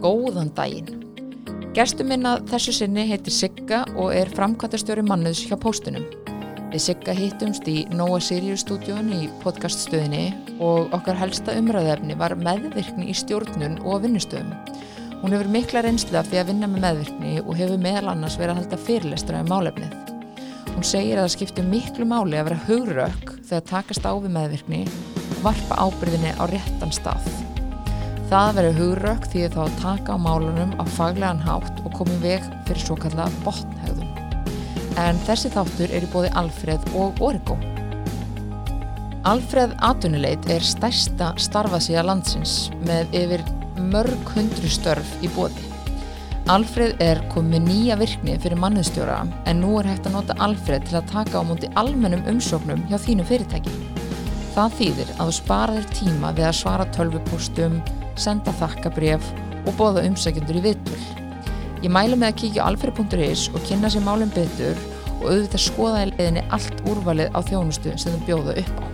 Góðan daginn. Gestur minna þessu sinni heitir Sigga og er framkvæmtastjóri mannuðs hjá póstunum. Við Sigga hittumst í Nóa Sirius stúdjón í podcaststöðinni og okkar helsta umræðefni var meðvirkni í stjórnun og vinnustöðum. Hún hefur mikla reynslu af því að vinna með meðvirkni og hefur meðal annars verið að halda fyrirlestra um málefnið. Hún segir að það skiptir miklu máli að vera hugrökk þegar takast á við meðvirkni og varpa ábyrðinni á réttan stað. Það að vera hugrökk því þá að taka á málunum á faglegan hátt og komið veg fyrir svo kallað botnhegðun. En þessi þáttur er í bóði Alfreð og Origo. Alfreð Atunuleit er stærsta starfasíða landsins með yfir mörg hundru störf í bóði. Alfreð er komið nýja virkni fyrir manniðstjóra en nú er hægt að nota Alfreð til að taka á múti almennum umsóknum hjá þínu fyrirtæki. Það þýðir að þú sparaðir tíma við að svara tölvupóstum, senda þakkabref og bóða umsækjundur í vittul. Ég mælu með að kíkja á alfreð.is og kynna sér málum betur og auðvitað skoða í leiðinni allt úrvalið á þjónustu sem þau bjóða upp á.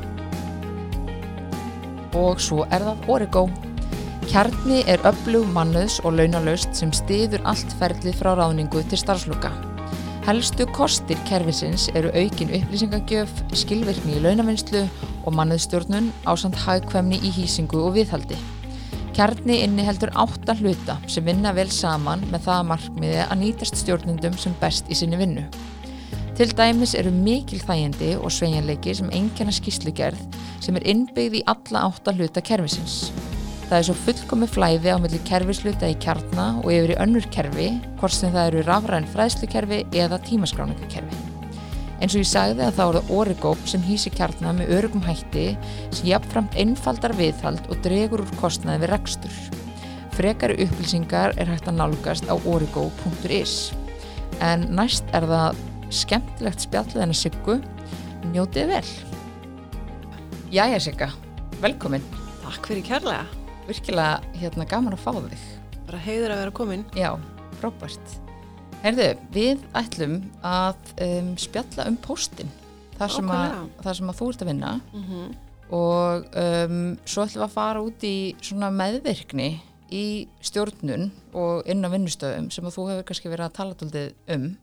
Og svo er það Origo. Kjarni er öflug mannuðs og launalaust sem stiður allt ferlið frá ráðningu til starfsluka. Helstu kostir kerfisins eru aukin upplýsingagjöf, skilvirkni í launavinnslu og mannuðstjórnun á samt hagkvæmni í hýsingu og viðhaldi. Kjarni inni heldur átta hluta sem vinna vel saman með það markmiði að nýtast stjórnundum sem best í sinni vinnu. Til dæmis eru mikil þægindi og sveigjanleiki sem engjana skýslugerð sem er innbyggð í alla átta hluta kerfisins. Það er svo fullkomi flæði á melli kerfisluta í kjarna og yfir í önnur kerfi, hvort sem það eru rafræn fræðslukerfi eða tímaskráningakerfi. Eins og ég sagði að þá er það Origóp sem hýsi kjarna með örugum hætti sem jafnframt einfaldar viðhald og dregur úr kostnaði við rekstur. Frekari upplýsingar er hægt að nálgast á origó.is. En næst er það skemmtilegt spjallið hennar Siggu. Njótið vel. Jæja Sigga, velkomin. Takk fyrir kærlega. Virkilega hérna gaman að fá þig. Bara heiður að vera komin. Já, frábært. Herðu, við ætlum að um, spjalla um póstinn. Það sem, sem að þú ert að vinna Mm -hmm. og um, svo ætlum við að fara út í svona meðvirkni í stjórnun og inn á vinnustöðum sem að þú hefur kannski verið að tala tóltið um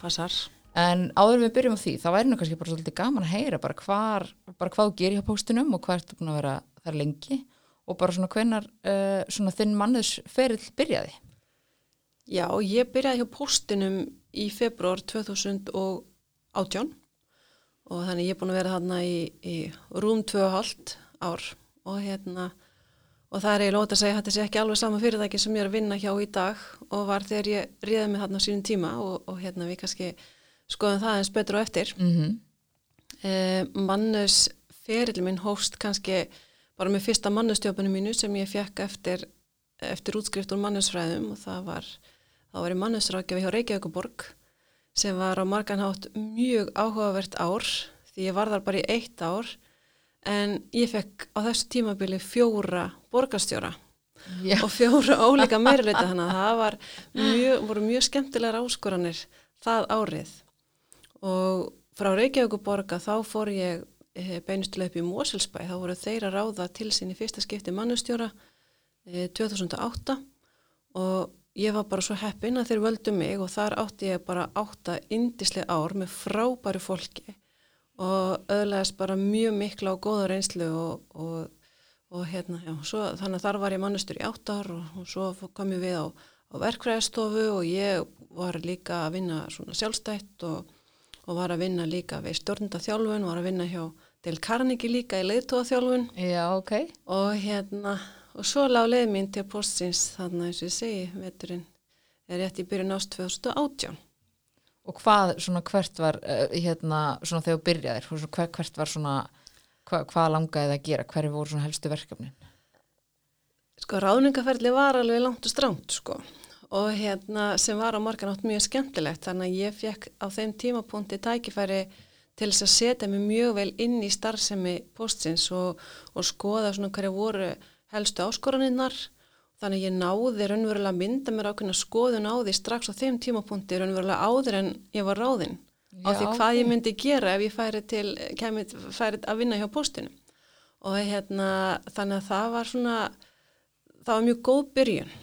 passar. En áður við byrjum á því, þá væri nú kannski bara svolítið gaman að heyra bara, hvar, bara hvað þú gerir hjá póstinum og hvað ertu búin að vera þar lengi og bara svona hvenar uh, svona þinn mannes ferill byrjaði. Já, ég byrjaði hjá postinum í februar 2018 og þannig ég er búin að vera þarna í, í rúm 2,5 ár og hérna og það er eiginlega ótt að segja að þetta sé ekki alveg sama fyrirtæki sem ég er að vinna hjá í dag og var þegar ég réði mig þarna á sínum tíma og, og hérna við kannski skoðum það eins betur og eftir. Mm -hmm. Eh, mannus ferillin minn hófst kannski bara með fyrsta mannustjópunum mínu sem ég fekk eftir, eftir útskrift úr mannusfræðum og það var, þá var ég mannusrákjafi hjá Reykjavíkuborg sem var á marganhátt mjög áhugavert ár því ég var þar bara í eitt ár. En ég fekk á þessu tímabili fjóra borgarstjóra Já, og fjóra ólíka meirileita þannig að það var mjög, voru mjög skemmtilegar áskoranir það árið. Og frá Reykjavíkuborga þá fór ég eh, beinustilega upp í Moselsbæ þá voru þeir að ráða til sín í fyrsta skipti mannustjóra eh, 2008 og ég var bara svo heppin að þeir völdu mig og þar átti ég bara átta indislega ár með frábæru fólki og öðlega bara mjög mikla og góða reynslu og, og og hérna, já, svo, þannig að þar var ég mannustur í átt ár og, og svo kom ég við á, á verkfræðstofu og ég var líka að vinna svona sjálfstætt og, og var að vinna líka við stjórnundaþjálfun, var að vinna hjá Del Carnegie líka í leiðtóðaþjálfun já, ok. og hérna, og svo lág leið mín til postins þannig eins og ég segi, veturinn er rétt í byrjun ást 2018. Og hvað, svona hvert var, uh, hérna, svona þegar þú byrjaðir, svona, hver, hvert var svona, hva, hvað langaði það að gera, hverju voru svona helstu verkefnin? Sko ráðningaferli var alveg langt og stránt sko og hérna sem var á morgan átt mjög skemmtilegt þannig að ég fekk á þeim tímapunkti tækifæri til þess að setja mig mjög vel inn í starfsemi postins og, og skoða svona hverja voru helstu áskoraninnar þannig ég náði raunverulega að mynda mér ákveðna skoðun á því strax á þeim tímapunkti raunverulega áður en ég var ráðinn á því hvað ég myndi gera ef ég færi til, kemi, færi að vinna hjá postinu og hérna þannig að það var svona það var mjög góð byrjun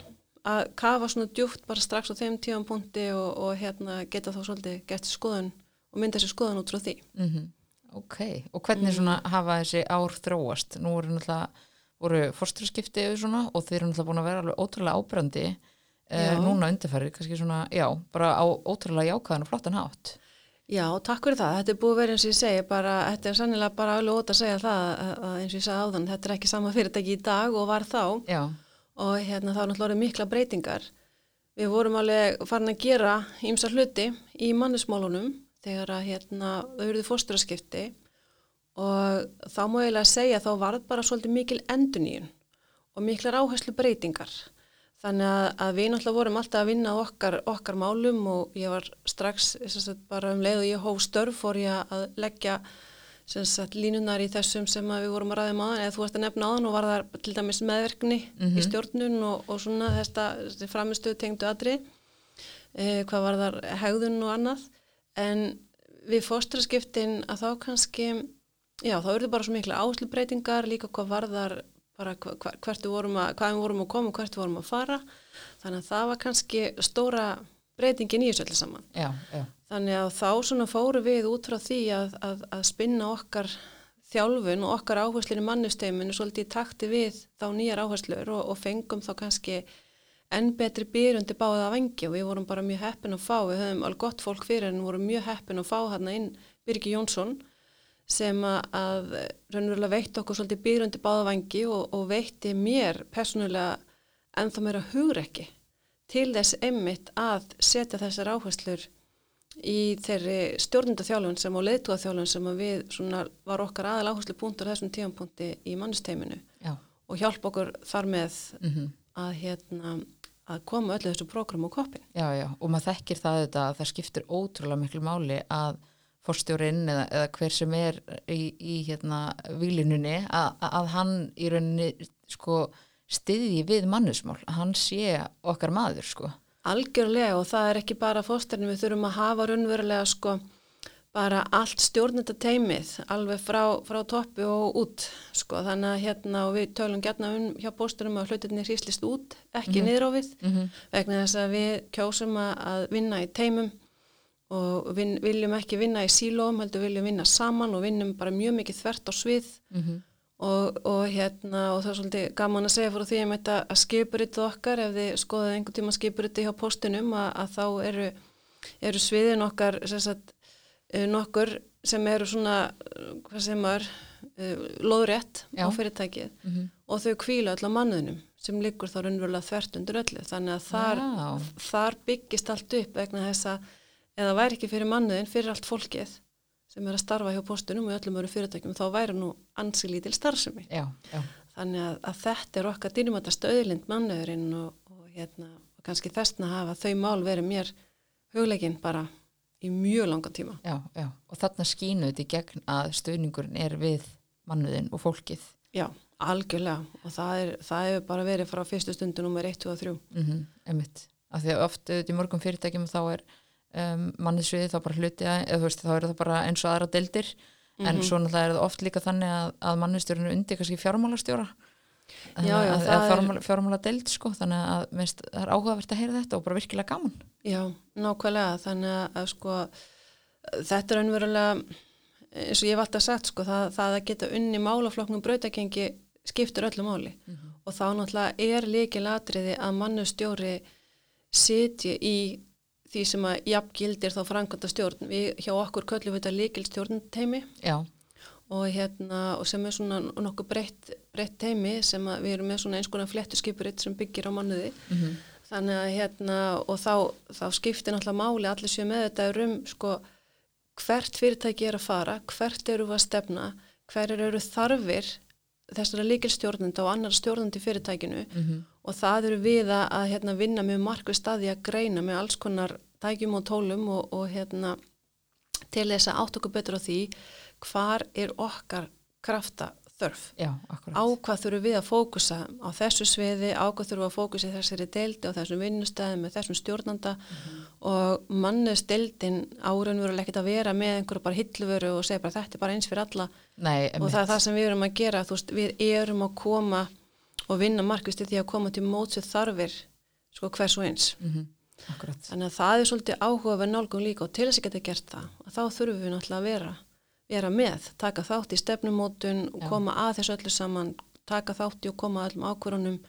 að kafa svona djúpt bara strax á þeim tíum punkti og, og hérna geta þá svolítið gert skoðun og mynda sér skoðun út frá því. Mm Ok, og hvernig svona hafa þessi ár þróast? Nú voru náttúrulega, voru fórsturskipti og svona og þeir eru náttúrulega búin að vera alveg ótrúlega ábrandi eh, núna undirferði, kannski svona, já, bara á ótrúlega jákvæðan og flottan hátt. Já, takk fyrir það. Þetta er búið vera eins og ég segi, bara, þetta er sannilega bara alveg ótt að segja það að, eins og ég sagði áðan, þetta er ekki sama fyrirtæki í dag og var þá Já, og hérna þá er náttúrulega mikla breytingar. Við vorum alveg farin að gera ímsa hluti í mannismálunum þegar að hérna þau eruðu fósturaskipti og þá má ég eiginlega segja þá var bara svolítið mikil enduníun og miklar áherslu breytingar. Þannig að, að við náttúrulega vorum alltaf að vinna okkar, okkar málum og ég var strax sagt, bara um leið og ég hóf störf fór ég að leggja sagt, línunar í þessum sem við vorum að ræða maður eða þú varst að nefna aðan og var það til dæmis meðverkni í stjórnun og, og svona þetta, þetta framistuð tengdu aðri eh, hvað var þar hegðun og annað. En við fóstraskiptin að þá kannski já þá eru bara svo mikla áslubreitingar líka hvað var þar bara hvert við vorum að, hvað við vorum að koma og hvert við vorum að fara. Þannig að það var kannski stóra breytingin í þessu öllu saman. Já, já, Þannig að þá svona fóru við út frá því að, að, að spinna okkar þjálfun og okkar áherslun í mannusteiminu svolítið í takti við þá nýjar áherslur og, og fengum þá kannski enn betri byrjundi báða að vengi og við vorum bara mjög heppin að fá, við höfum alveg gott fólk fyrir en vorum mjög heppin að fá hérna inn Birgi Jónsson sem að, að raunverulega veitti okkur svolítið byrjundi báða vengi og, og veitti mér persónulega ennþá meira hugrekki til þess einmitt að setja þessar áherslur í þeirri stjórnundaþjálfun sem og leiðtúaþjálfun sem að við svona var okkar aðal áherslu punktur þessum tíampunkti í mannusteiminu já, og hjálpa okkur þar með mhm. að, hérna, að koma öllu þessu prógram á koppin. já, já, og maður þekkir það þetta að það skiptir ótrúlega miklu máli að forstjórinn eða, eða hver sem er í, í hérna výlinunni að, að hann í rauninni sko styðji við mannusmál, hann sé okkar maður sko. Algjörlega og það er ekki bara fósterni, við þurfum að hafa raunverulega sko bara allt stjórnenda teimið alveg frá, frá toppi og út sko þannig að hérna og við tölum gætna um hjá bósturum að hlutinni hríslist út, ekki niður á við Mhm. vegna þess að við kjósum að- að vinna í teimum og vin, viljum ekki vinna í sílóum, heldur viljum vinna saman og vinnum bara mjög mikið þvert á svið Mhm. og, og hérna og það er svolítið gaman að segja fyrir því að, að skipuritið okkar, ef þið skoðið einhvern tíma skipuritið hjá postunum að, að þá eru, eru sviðin okkar sem sagt, eh, nokkur sem eru svona, eh, hvað sem er loðrétt Já. á fyrirtækið Mhm. og þau kvíla öll á mannuðinum sem liggur þá raunverulega þvert undir öllu þannig að þar, Já. þar byggist allt upp vegna þess að eða væri ekki fyrir mannuðin, fyrir allt fólkið sem er að starfa hjá postunum og öllum öru fyrirtækjum þá væri nú ansi lítil starfsemi. Já, já, þannig að, að þetta er okkar dýrumættast auðlind mannuðurinn og, og, hérna, og kannski þessna hafa þau mál verið mér hugleikin bara í mjög langa tíma. Já, já. Og þarna skínu þetta í gegn að stöðningurinn er við mannuðin og fólkið. Já, algjörlega. Og það, er, það hefur bara verið frá fyrstu stundu nummer 1, 2 og 3 mm -hmm, einmitt, af því að oft auðvitað í mörgum fyrirtækjum þá er um, manniðsviði þá bara hluti að, eða þú veist þá eru það bara eins og aðra deildir. En svo náttúrulega er það oft líka þannig að, að manniðstjórinu undir kannski fjármálastjóra. Er- fjármála, deild sko þannig að minnst, það er áhugavert að heyra þetta og bara virkilega gaman. Já, nákvæmlega, þannig að, að sko, þetta er önverulega, eins og ég hef alltaf sagt, sko, það, það að geta unni málaflokknum brautakengi skiptur öllu máli. Og þá náttúrulega er líkilatriði að mannustjóri sitji í því sem að jafngildir þá franganda stjórn. Við hjá okkur köllum við þetta líkilstjórn teimi já, og, hérna, og sem er svona nokkuð breytt, breytt teimi sem að við erum með svona eins konar flettu skipuritt sem byggir á mannuði. mm Þannig að hérna og þá, þá skiptir náttúrulega máli allir séu með þetta um sko hvert fyrirtæki er að fara, hvert eru að stefna, hverjir eru þarfir þessara líkilstjórnenda og annar stjórnandi fyrirtækinu mhm, og það eru við að, hérna, vinna með markvið staði að greina með alls konar tækjum og tólum og, og hérna, til þess að átt okkur betur á því hvar er okkar krafta þörf. Já, á hvað þurfum við að fókusa á þessu sviði, á hvað þurfum við að fókusa í þessari deildi og þessum vinnustæði með þessum stjórnanda. Og mannus deildin árunveruleg ekkert að vera með einhverju bara hilluvöru og segja bara þetta er bara eins fyrir alla. Nei, og það er það sem við erum að gera, veist, við erum að koma og vinna markvist í því að koma til móts við þarfir sko hvers og eins. Mm Akkurat. Þannig að það er svolítið áhuga við nálgum líka og til þess að geta gert það, að þá þurfum við náttúrulega að vera, vera með, taka þátt í stefnumótun og koma að þessu öllu saman, taka þátt í og koma að öllum ákvörunum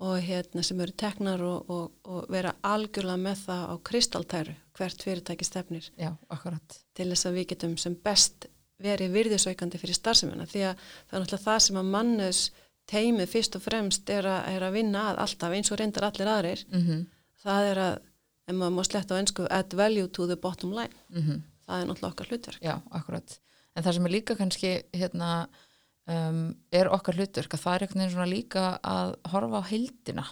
og hérna sem eru teknar og, og, og vera algjörlega með það á kristaltæru hvert fyrirtæki stefnir. Já, til þess að við getum sem best verið virðisaukandi fyrir starfsemina því að það er náttúrulega það sem að mannes teimið fyrst og fremst er að, er að vinna að alltaf eins og reyndar allir aðrir. Mm það er að, ef maður má sletta á ennsku add value to the bottom line. -hmm. Það er náttúrulega okkar hlutverk Já, akkurat. En það sem er líka kannski hérna, um, er okkar hlutverk að það er einhvern veginn svona líka að horfa á heildina.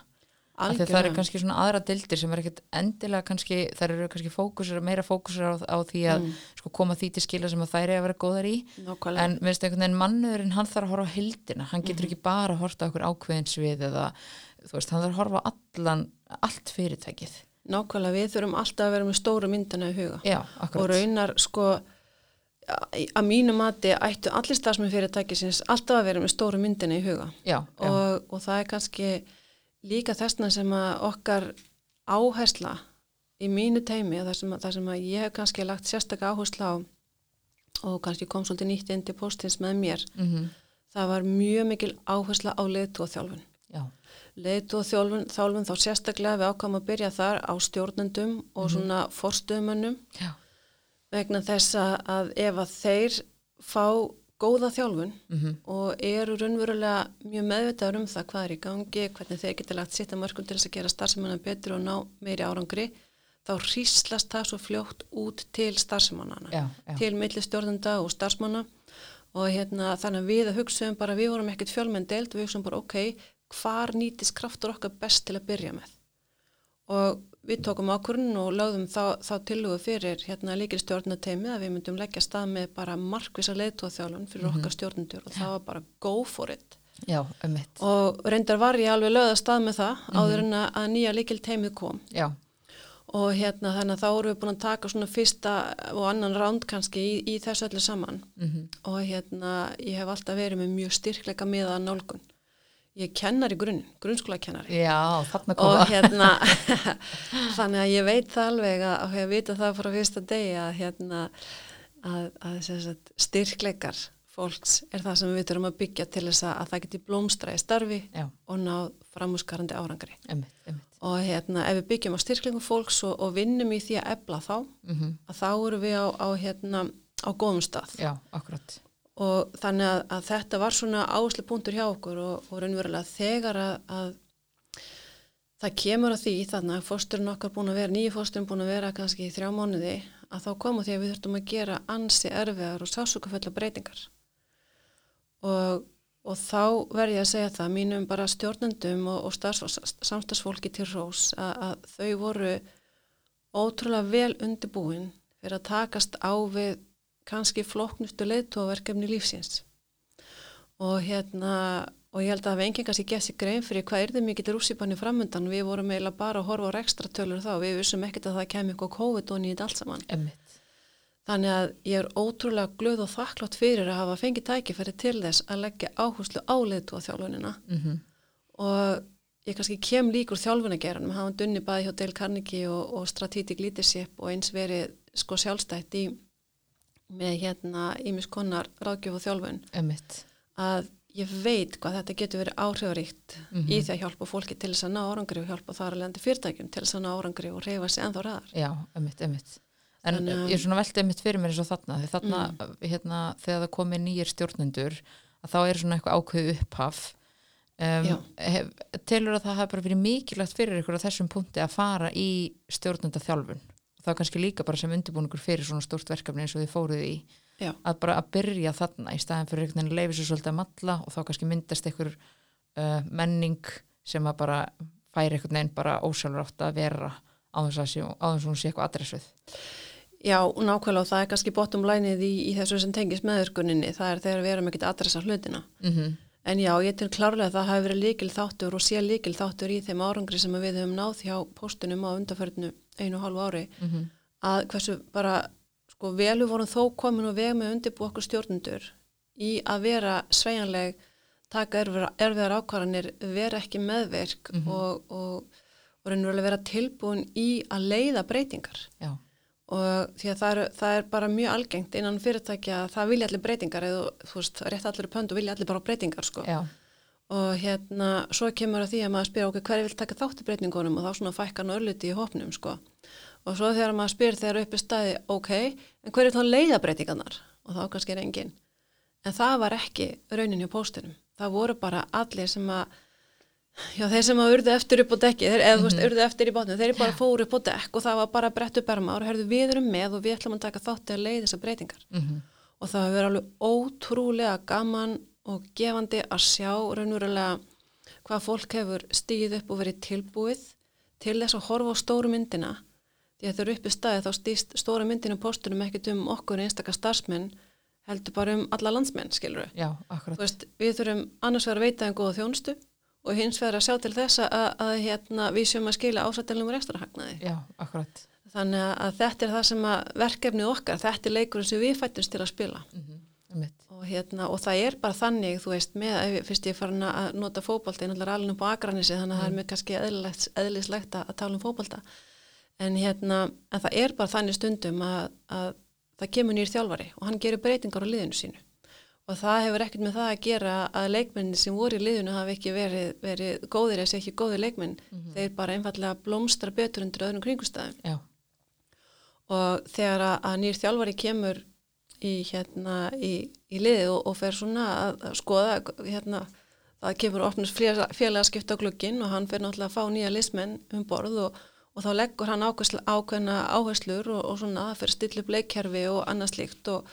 Að það eru kannski svona aðra dildir sem er ekkert endilega kannski, þær eru kannski fókusur, meira fókusur á, á því að Mm. sko, koma því til skila sem þær er að vera góðar í. nákvæmlega En minnst einhvern veginn mannurinn, hann þarf að horfa á heildina. Hann getur Mhm. ekki bara að horfa á okkur ákveðin svið eða, þú veist, hann þarf að horfa á allan, allt fyrirtækið. Nákvæmlega við þurfum alltaf að vera með stóru myndina í huga. Já, og raunar sko að mínu mati ættu allir stafsmenn fyrirtækisins alltaf að vera með stóru myndina í huga. Já, og, og það er kannski líka þessna sem að okkar áhersla í mínu teimi það sem, það sem að ég hef kannski lagt sérstaklega áhersla á og kannski kom svolítið nýtt inn til postins með mér mm það var mjög mikil áhersla á leitu og þjálfun já, leitu og þjálfun, þjálfun þá sérstaklega við ákvæmum að byrja þar á stjórnendum og svona forstöðumönnum. Já, vegna þess að, ef að þeir fá góða þjálfun mm og eru raunverulega mjög meðvitaður um það hvað er í gangi, hvernig þeir geta lagt sitt að mörgum til þess að gera starfsemanna betur og ná meiri árangri, þá hríslast það svo fljótt út til starfsemannana, til milli stjórnenda og starfsmanna. Og hérna þannig að við að hugsaum bara, við vorum ekkert fjölmenn deild, við hugsaum bara ok, hvar nýtist kraftur okkar best til að byrja með. Og við tókum ákvörðun og lögðum þá, þá tilhugu fyrir hérna líkir stjórnateimi að við myndum leggja stað með bara markvisa leiðtóðþjálun fyrir okkar stjórnendur og það var bara go for it. Já, um mitt. og reyndar var ég alveg lögða stað með það áður en að, nýja líkil teimið kom. Já, og hérna þannig að þá erum við búin að taka svona fyrsta og annan ránd kannski í, í þessu öllu saman. Mm og hérna ég hef alltaf verið með mjög styrkleika miða nálgun ég er kennar í grunn, grunnskóla kennari já, þarna og koma. hérna þannig að ég veit það alveg að, og hef vitað það frá fyrsta degi að hérna að, að sagt, styrkleikar fólks er það sem við þurfum að byggja til þess að, að það geti blómstra í starfi Já, og ná framúskarandi árangri mitt, um mitt. og hérna ef við byggjum á styrklingum fólks og, og vinnum í því að ebla þá Mm að þá eru við á, á hérna á góðum stað Já, akkurat. Og þannig að, að þetta var svona áherslu punktur hjá okkur og, og raunverulega þegar að, að það kemur að því þannig að fósturinn okkar búin að vera, nýju fósturinn búin að vera kannski í þrjá mánuði að þá komu því að við þurftum að gera ansi erfiðar og sásukafella breytingar. Og, og þá verð ég að segja það mínum bara stjórnendum og, og samstagsfólki til rós að, að þau voru ótrúlega vel undirbúin fyrir að takast á við kannski flóknustu leiðtóverkefni lífsins. Og hérna og ég held að það hefði enginn kannski gett sér grein fyrir hvað er þið mikill rússipanni framöndan við vorum eiginlega bara að horfa á ekstra tölur þá. Við vissum ekkert að það kemur eitthvað COVID og nýtt allt saman. Mitt. þannig að ég er ótrúlega glöð og þakklátt fyrir að hafa fengið tækifæri til þess að leggja áherslu á leiðtóþjálfunina Mm og ég kannski kem líkur þjálfunageranum, hafa dunni bæði hjá Dale Carnegie og, og Strategic Leadership og eins verið sko sjálfstætt í með hérna ímis konar ráðgjöf og þjálfun Um mitt. að ég veit hvað þetta getur verið áhrifaríkt Mhm. í því að hjálpa fólki til þess að ná árangri og hjálpa þar lendi fyrirtækjum til þess að ná árangri og reyfa sig ennþá ræðar. Já, um mitt, um mitt. En Þannig að- ég er svona veltið mitt fyrir mér eins og þarna, því þarna, hérna, þegar það komið nýjir stjórnendur, að þá er svona eitthvað ákveðu upphaf. Um, hef, telur að það hafi bara verið mikilvægt fyrir ykkur á þessum punkti að fara í stjórnenda þjálfun. Er kannski líka bara sem undirbúningur fyrir svona stórt verkefni eins og þið fóruð í. Já. Að bara að byrja þarna í staðin fyrir einhvern veginn að leifi sér svolítið að matla og þá kannski myndast einhver uh, menning sem að bara færi einhvern veginn bara ósjálfrátt að vera á þess að, hún sé eitthvað adressuð. Já, nákvæmlega og það er kannski bottom lineið í, í þessu sem tengist meðurkuninni, það er þegar við erum ekkert adressa hlutina. Mm En já, ég til klárlega að það hafi verið líkil þáttur og sé líkil þáttur í þeim árangri sem við höfum náð hjá postunum á undarförnu einu og hálfu ári -hmm. að hversu bara sko velu vorum þó komin og veg með undirbú okkur stjórnendur í að vera sveigjanleg taka erfiðar, ákvarðanir vera ekki meðverk Mhm. og, og, og og raunverulega vera tilbúin í að leiða breytingar já, og því að það er, það er bara mjög algengt innan fyrirtækja að það vilja allir breytingar eða þú veist, rétt allir og vilja allir bara breytingar sko. já, og hérna, svo kemur að því að maður spyr okkur hverju vil taka þátt í breytingunum? Og þá svona fækkar nörluti í hópnum sko. og svo þegar maður spyr þegar upp í staði ok, en hverju þá leiða breytingarnar? Og þá kannski er engin en það var ekki raunin hjá póstinum. Það voru bara allir sem að já þeir sem að urðu eftir upp á dekki þeir, eða þú veist, urðu eftir í bátnum, þeir bara fóru upp á dekk og það var bara brett upp erma og herðu við erum með og við ætlum að taka þátt í að leiða þessar breytingar. Mhm, og það hefur alveg ótrúlega gaman og gefandi að sjá raunverulega hvað fólk hefur stíð upp og verið tilbúið til þess að horfa á stóru myndina. Því að þau eru upp í staði þá stýst stóra myndinu postunum ekkert um okkur einstakar starfsmenn heldur bara um alla landsmenn skilur við. já, akkurat, Veist, við þurfum annars vegar að veita en góða þjónustu og hins vegar að sjá til þess að, að hérna, við séum að skila ásættilum og restarhagnaði. já, akkurat, Þannig að þetta er það sem að verkefnið okkar, þetta er leikurinn sem við fættumst til að spila. Mhm, einmitt, og, hérna, og það er bara þannig, þú veist, með, fyrst ég er farin að nota fótbolta, ég er náttúrulega alveg upp á Akranissi, þannig að það er mjög kannski eðlilegt, eðlislegt að, tala um fótbolta. En, hérna, en það er bara þannig stundum að, að það kemur nýr þjálfari og hann gerir breytingar á liðinu sínu. Og það hefur ekkert með það að gera að leikmenni sem voru í liðinu hafi ekki verið, verið góðir eða sé ekki góðir leikmenn. Þeir bara einfallega blómstra betur undir öðrum kringustæðum já, og þegar að, nýr þjálfari kemur í, hérna, í, í liðið og, og fer svona að, að skoða hérna, það kemur opnast félagaskipta á glugginn og hann fer náttúrulega að fá nýja listmenn um borð og, og þá leggur hann ákvæsla, ákveðna áherslur og, og svona fyrir stillu bleikkerfi og annað slíkt og,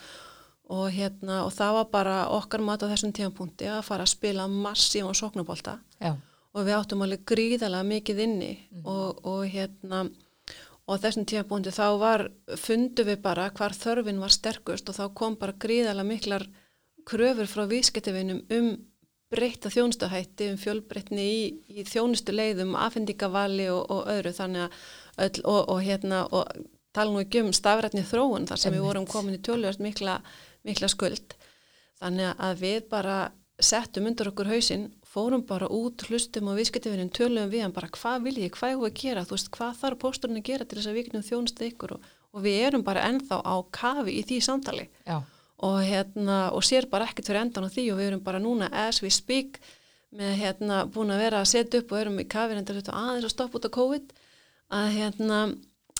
og, hérna, og það var bara okkar mat á þessum tímapunkti að fara að spila massífan sóknubólta já, og við áttum alveg gríðalega mikið inni og, og hérna og þessum tímabúndi þá var fundu við bara hvar þörfin var sterkust og þá kom bara gríðalega miklar kröfur frá vískettivinum um breytta þjónustahætti, um fjölbreytni í, í þjónustu leiðum, afhendingavali og, og öðru þannig að öll, og, og hérna og tala nú ekki um stafrætni þróun þar sem við Einmitt. vorum komin í tölvöld mikla, mikla skuld þannig að við bara settum undir okkur hausinn, fórum bara út hlustum og viðskiptifinum, tölum við hann bara hvað vil ég, hvað er að gera, þú veist hvað þarf pósturinn að gera til þess að við getum þjónustu ykkur? Og, og við erum bara ennþá á kafi í því samtali. Og, hérna, og sér bara ekkert fyrir endan á því og við erum bara núna as we speak með hérna búin að vera að setja upp og erum í endur þetta aðeins að stoppa út á COVID að hérna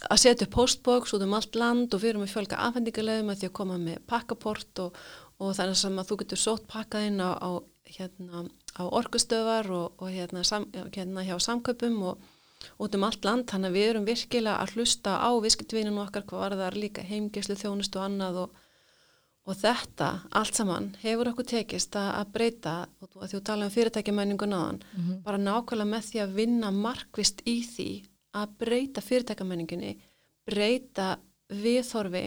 að setja upp postbox út um allt land og við erum að fjölga afhendingarlegum að því að koma með pakkaport og, og þannig sem að þú getur sótt pakkað inn á, á, hérna, á orkustöðar og, og hérna, sam, hérna hjá samköpum og út um allt land. Þannig að við erum virkilega að hlusta á viskitvininu okkar hvað var það líka heimgeslu þjónustu og annað og Og þetta, allt saman, hefur okkur tekist að, að breyta, og að þú tala um fyrirtækjamenningu náðan, bara nákvæmlega með því að vinna markvist í því að breyta fyrirtækjamenningunni, breyta viðhorfi,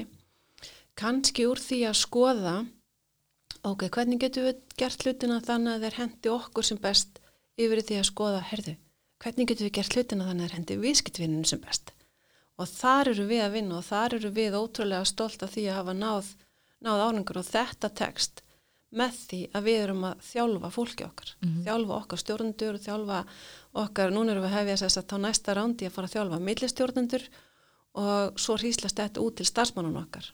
kannski úr því að skoða, ok, hvernig getum við gert hlutina þannig að þeir hendi okkur sem best yfir því að skoða, herðu, hvernig getum við gert hlutina þannig að þeir hendi viðskiptvinninu sem best. Og þar eru við að vinna og þar eru við ótrúlega stolt af því að hafa náð náð árangur. Og þetta tekst með því að við erum að þjálfa fólki okkar, þjálfa okkar stjórnendur þjálfa okkar, núna erum við að hefja þess að þá næsta rándi að fara að þjálfa millistjórnendur og svo hýslast þetta út til starfsmannun okkar.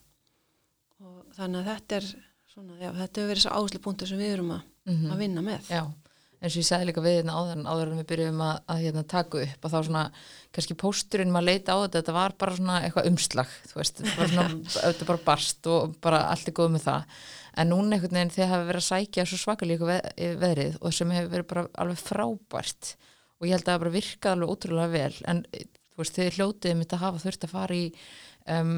Og þannig að þetta er svona, já, þetta hefur verið svo áherslu punktur sem við erum að, að vinna með. Já eins og ég sagði líka við hérna áður en áður en við byrjuðum að, að hérna, taka upp og þá svona kannski pósturinn maður leita á þetta þetta var bara svona eitthvað umslag þú veist, þetta var svona, þetta bara barst og bara allt er góð með það. En núna einhvern veginn þið hafa verið að sækja svo svakalíku veð, veðrið og sem hefur verið bara alveg frábært og ég held að það bara virkaði alveg ótrúlega vel. En þú veist, þið hljótið mitt að hafa þurft að fara í um,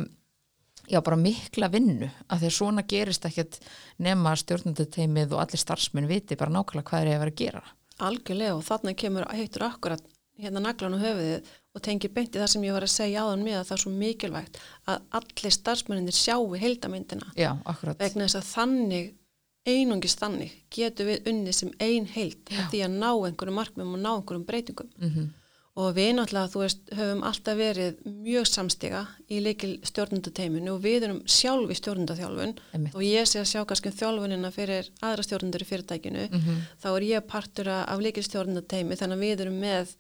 já, bara mikla vinnu af því að svona gerist ekkert nema stjórnundateimið og allir starfsmenn viti bara nákvæmlega hvað er að vera að gera. Algjörlega og þarna kemur heitur akkurat hérna naglan á höfuðið og tengir beint í það sem ég var að segja áðan með að það er svo mikilvægt að allir starfsmenninir sjáu heildamyndina Já, vegna þess að þannig einungis þannig getur við unnið sem ein heild því að ná einhverjum markmum og ná einhverjum breytingum. Mm og við náttúrulega, þú veist, höfum alltaf verið mjög samstiga í leikil stjórnundateiminu og við erum sjálf í stjórnundaþjálfun. Einmitt. og ég sé að sjá kannski um þjálfunina fyrir aðra stjórnundur í fyrirtækinu. Mhm. þá er ég partur af leikil stjórnundateimi þannig að við erum með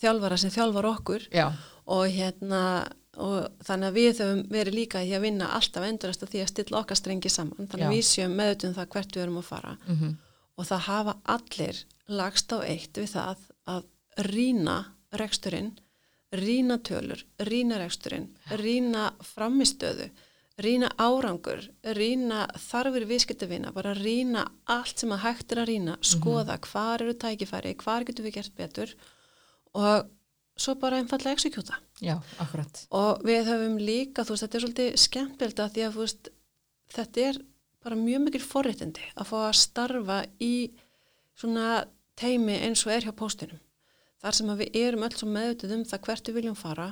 þjálfara sem þjálfar okkur. Og hérna og þannig að við höfum verið líka í að vinna alltaf endurast á því að stilla okkar strengi saman. Þannig að við séum meðutum það hvert við erum að fara. Mhm, og það hafa allir lagst á eitt við það að rýna reksturinn, rýna tölur, rýna reksturinn, rýna framistöðu, rýna árangur, rýna þarfir viðskiptavina, bara rýna allt sem að hægt er að rýna, skoða hvar eru tækifæri, hvar getum við gert betur og svo bara einfallega exekjúta. já, akkurat Og við höfum líka, þú veist, þetta er svolítið skemmtilegt að því að veist, þetta er bara mjög mikil forréttindi að fá að starfa í svona teimi eins og er hjá póstinum. Þar sem að við erum öll svo meðvitið um það hvert við viljum fara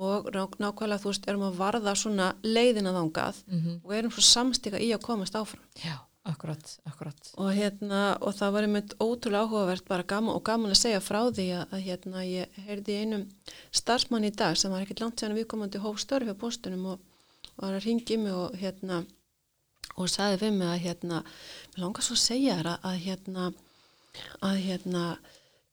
og ná- nákvæmlega þú veist, erum að varða svona leiðina þangað mhm, og erum svo samstika í að komast áfram. já, akkurat, akkurat Og hérna, og það var einmitt ótrúlega áhugavert bara gaman og gaman að segja frá því að, að hérna ég heyrði einum starfsmann í dag sem var ekkert langt séðan viðkomandi hóf störf hjá postunum og, og var að ringi mig og hérna og sagði við mig að hérna mér langar svo að segja þér að, að hérna að hérna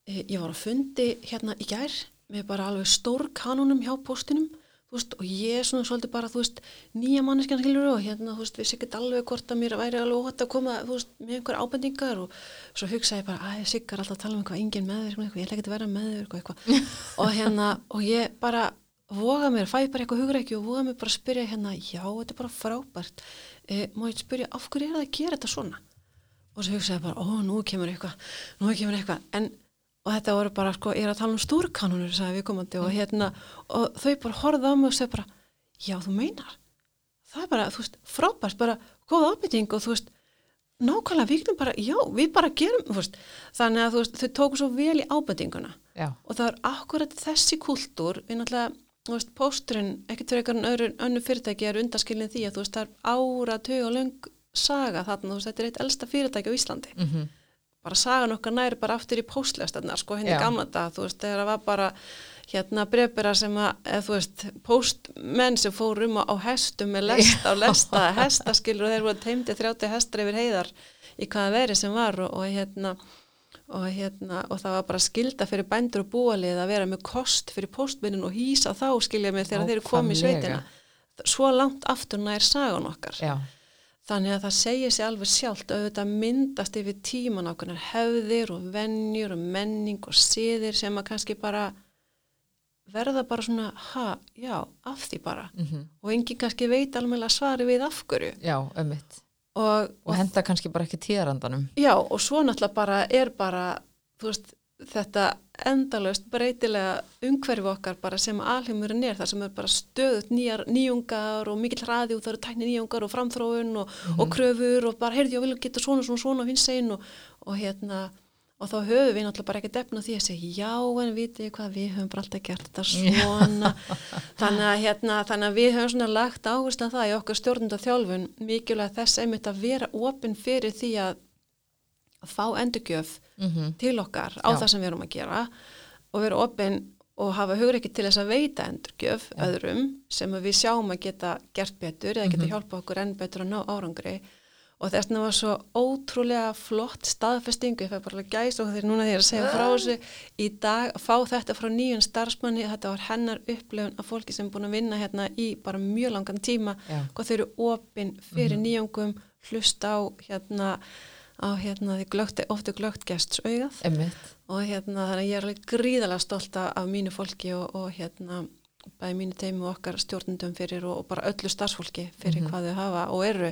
ég var að fundi hérna í gær með bara alveg stór kanunum hjá postinum veist, og ég er svona svolítið bara, veist, nýja manneskjan skilur og hérna, veist, við sikkert alveg hvort að mér væri alveg óhætt að koma, með einhver ábendingar og svo hugsaði ég bara, að ég sikkar alltaf að tala um eitthvað, engin með þér, eitthvað, ég ætla ekki að vera með þér, eitthvað, og hérna, og ég bara voga mér, fæ bara eitthvað hugreiki og voga mér bara að spyrja hérna, já, þetta er bara frábært, e, má ég spyrja, af hverju er það að gera þetta svona? Og svo hugsaði ég bara, ó, nú kemur eitthvað, nú kemur eitthvað, en og þetta voru bara, sko, ég er að tala um stúrkanunur sagði við komandi og hérna og þau bara horfðu á mig og segja bara já, þú meinar, það er bara þú veist, frábært, bara góð ábyrting og þú veist, nákvæmlega við getum bara já, við bara gerum, þú veist. Þannig að þú veist, þau tóku svo vel í ábyrtinguna já, og það er akkurat þessi kultúr við náttúrulega, þú veist, pósturinn ekkert fyrir einhvern öðru, önnu fyrirtæki er undaskilin því að þú veist, það er ára, tög bara sagan okkar næri bara aftur í póstlegastarnar sko henni gamla dag, þú veist, þegar það var bara hérna brefbera sem að, eða þú veist, póstmenn sem fór um á, hestum með lesta og lesta hestaskilur og þeir voru teimdi 30 hestar yfir heiðar í hvaða veri sem var og, og hérna og hérna, og það var bara skilda fyrir bændur og búalið að vera með kost fyrir póstmennin og hýsa þá skilja mig þegar þeir eru komið í sveitina. Svo langt aftur nær sagan okkar. Já, Þannig að það segir sér alveg sjálft að auðvitað myndast yfir tíman ákveðnar hefðir og vennjur og menning og siðir sem að kannski bara verða bara svona, ha, já, af því bara. mhm, Og enginn kannski veit alveg svari við af hverju. já, ömmit Og, og henda kannski bara ekki tíðarandanum já, og svo náttúrulega bara er bara, þú veist, þetta endalaust breytilega umhverfi okkar bara sem alheimurinn er þar sem er bara stöðut nýjar, nýjungar og mikill hraði og það eru tækni nýjungar og framþróun og, og kröfur og bara heyrði ég vil geta svona svona svona og hins einn og, og hérna og þá höfum við náttúrulega bara ekki defna því að segja já en vitið þið hvað við höfum bara alltaf gert þetta svona. Þannig að hérna þannig að við höfum svona lagt áherslu á það í okkar stjórnunda þjálfun mikilvæg þess einmitt að vera opinn fyrir því að, að fá endurgjöf mhm, til okkar á Já. það sem við erum að gera og vera opinn og hafa hugur ekki til þess að veita endurgjöf öðrum sem að við sjáum að geta gert betur eða geta hjálpa okkur enn betur að ná árangri. Og þess vegna var svo ótrúlega flott staðfestingu, ég fæ bara alveg gæs og þegar núna þegar ég er að segja frá þessu í dag, að fá þetta frá nýjun starfsmanni þetta var hennar upplifun af fólki sem er búin að vinna hérna í bara mjög langan tíma Já. hvað þau eru opinn fyrir nýjungum hlusta á hérna á hérna því glögt, ofta glögt gests augað ömmit og hérna þannig að ég er alveg gríðalega stolt af, mínu fólki og, og hérna bæði mínu teimi og okkar stjórnundum fyrir og, og bara öllu starfsfólki fyrir hvað þau hafa og eru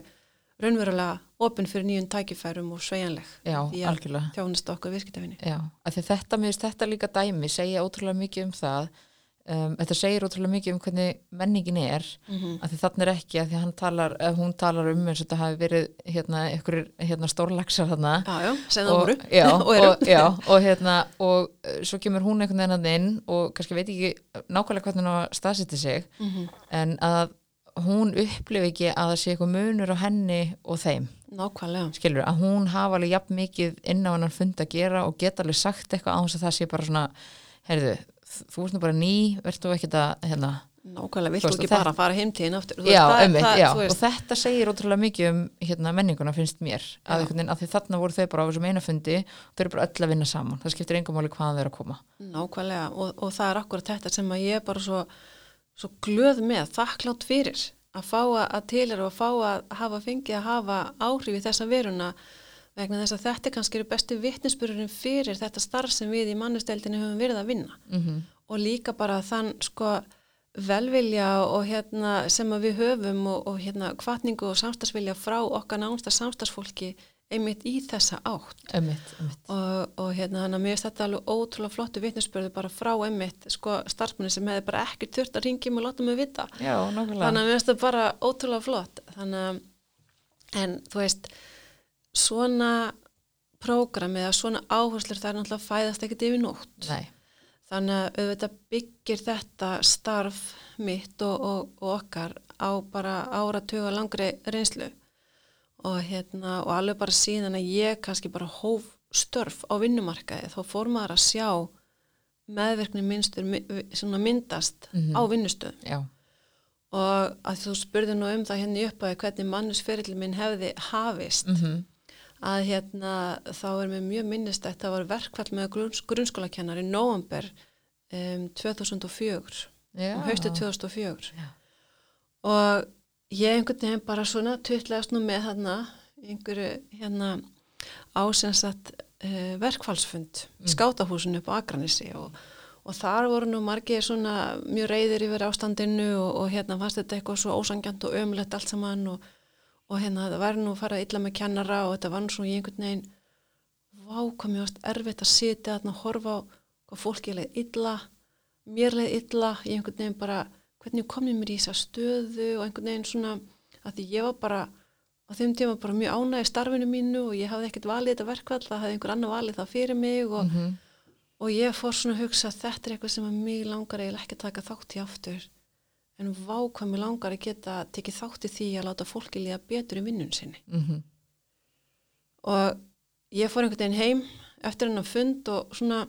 raunverulega opinn fyrir nýjum tækifærum og sveigjanleg já, í að algjörlega. þjónust okkur viðskiptafinni. Já, því þetta, mér þetta líka dæmi segja ótrúlega mikið um það um, þetta segir ótrúlega mikið um hvernig menningin er, Mm -hmm. af því þannig er ekki af því hann talar, að hún talar um eins og þetta hafi verið hérna, ykkur hérna stórlagsar þarna Já, já, og, já, og og, og hérna og uh, svo kemur hún einhvern veginn að inn og kannski veit ekki nákvæmlega hvernig að staðsetja sig Mhm. en að hún upplifi ekki að það sé eitthvað munur á henni og þeim Nákvæmlega. skilur, að hún hafa alveg jafn mikið inn á hennan fund að gera og geta alveg sagt eitthvað á þess að það sé bara svona heyrðu, þú ert nú bara ný, verður þú ekkert að hérna, Nákvæmlega, veist, ekki og þetta- bara fara heimtíðin aftur? Þú Já, veist, það- einmitt, það- já, þú og veist, þetta segir ótrúlega mikið um hérna, menninguna finnst mér að, Já. veginn, að þarna voru þau bara á þessum eina fundi þau eru bara öll að vinna saman, það skiptir engum máli hvaðan þau eru að koma Nákvæmlega og, og það er akkurat þetta sem að ég er bara svo, svo glöð með, þakklátt fyrir að fá að, til er og að fá að hafa fengið að hafa áhrif í þessa veruna vegna þess að þetta kannski eru bestu vitnisbururinn fyrir þetta starf sem við í mannusteldinu höfum verið að vinna. Mm -hmm. og líka bara þann sko velvilja og hérna sem við höfum og, og hérna kvartningu og samstagsvilja frá okkar nánsta samstagsfólki einmitt í þessa átt. Ömmit, ömmit og, og hérna þannig að mér finnst þetta alveg ótrúlega flottu vitnisspörðu bara frá einmitt sko starfsmunni sem hefði bara ekki þurft að ringi mig og láta mig vita. Já, þannig að mér finnst þetta bara ótrúlega flott. Þannig að en þú veist svona prógram eða svona áherslur það er náttúrulega fæðast ekkert yfir nótt. Nei, þannig að auðvitað byggir þetta starf mitt og, og, og okkar á bara áratuga langri reynslu. Og hérna og alveg bara síðan að ég kannski bara hóf störf á vinnumarkaði þá fór maður að sjá meðverkni minnstur myndast Mhm. á vinnustöðum. Já, og að þú spurði nú um það hérna í uppæði hvernig mannusferillin minn hefði hafist. Mm að hérna þá er mér mjög minnist að það var verkfall með grunns, grunnskólakennar í november um, 2004 já. um haustu 2004 Já. og ég einhvern veginn bara svona tuttlegast nú með þarna einhverju hérna ásensat uh, verkfallsfund mm. skátahúsinu upp á Akranissi og, og þar voru nú margir svona mjög reyðir yfir ástandinu og, og hérna fannst þetta eitthvað svo ósangjant og ömulegt allt saman og, og hérna það var nú að fara illa með kennara og þetta var nú svona í einhvern veginn vá hvað mér varst erfitt að sitja þarna og horfa á hvað fólki leið illa mér leið illa, ég einhvern veginn bara hvernig kom ég mér í þessa stöðu og einhvern veginn svona að því ég var bara á þeim tíma bara mjög ánægði starfinu mínu og ég hafði ekkert valið þetta verkvall það hafði einhver annar valið það fyrir mig og, Mhm. og ég fór svona að hugsa að þetta er eitthvað sem að mig langar eiginlega ekki að taka þátt í aftur en vá hvað mig langar að geta tekið þátt í því að láta fólki líða betur í vinnun sinni Mhm. og ég fór einhvern veginn heim eftir hennar fund og svona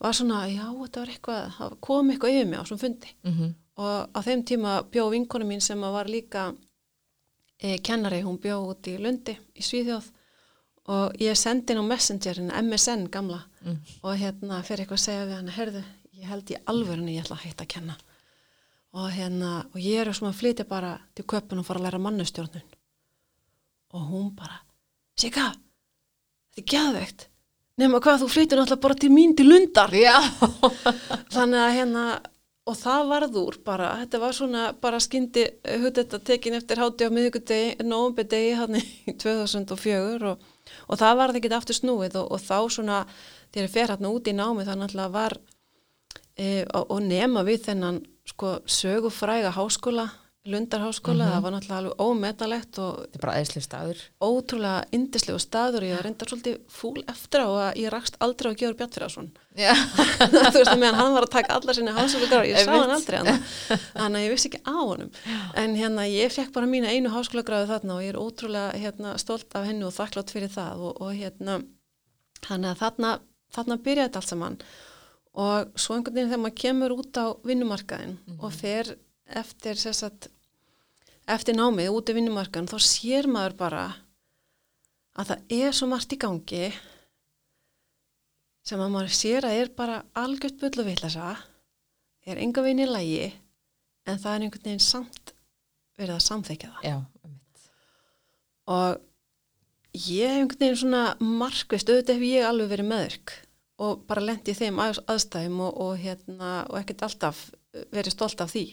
var svona, já, þetta var eitthvað það kom eitthvað yfir mig á svona fundi Mhm. og á þeim tíma bjó vinkonu mín sem var líka e, kennari, hún bjó út í Lundi í Svíþjóð og ég sendi inn á Messengerin, MSN gamla Mm. og hérna fyrir eitthvað að segja við hana, herðu, ég held í alvörunni ég ætla að hætta að kenna og hérna, og ég er svona að flytja bara til köpun og fara að læra mannustjórnun. Og hún bara Sika, þetta er geðveikt. Nema hvað þú flyttir náttúrulega bara til mín til Lundar. Þannig að hérna og það varð úr bara, þetta var svona bara skyndi hugdetta tekin eftir hátti á miðugudegi, nóumbedegi hann í 2004 og, og það varð ekki aftur snúið. Og, og þá svona þegar ég fer hérna út í námi það náttúrulega var e, og, og nema við þennan sko sögufræga háskóla Lundarháskóla, það var náttúrulega alveg ómetanlegt og er ótrúlega indislegu staður og ég reyndar svolítið fúl eftir á að ég rakst aldrei á Georg Bjartfjörðarsson þú veist að meðan hann var að taka allar sinni háskólagráð, ég sá hann aldrei þannig að ég vissi ekki á honum. En hérna ég fekk bara mína einu háskólagráðu þarna og ég er ótrúlega hérna, stolt af henni og þakklátt fyrir það og, og hérna þannig að þarna, þarna byrjaði allt saman. og svo einhvern veginn þegar maður kemur út á vinnumarkaðin og fer eftir sessat, eftir námið út í vinnumarkaðin þá sér maður bara að það er svo margt í gangi sem að maður sér að er bara algjört bull og villasa er enga veginn í lægi en það er einhvern veginn samt verið að samþekja það. Já, einmitt. og ég hef einhvern veginn svona markvist, auðvitað hef ég alveg verið meðurk og bara lendi í þeim að, aðstæðum og, og, hérna, og ekkert alltaf verið stolt af því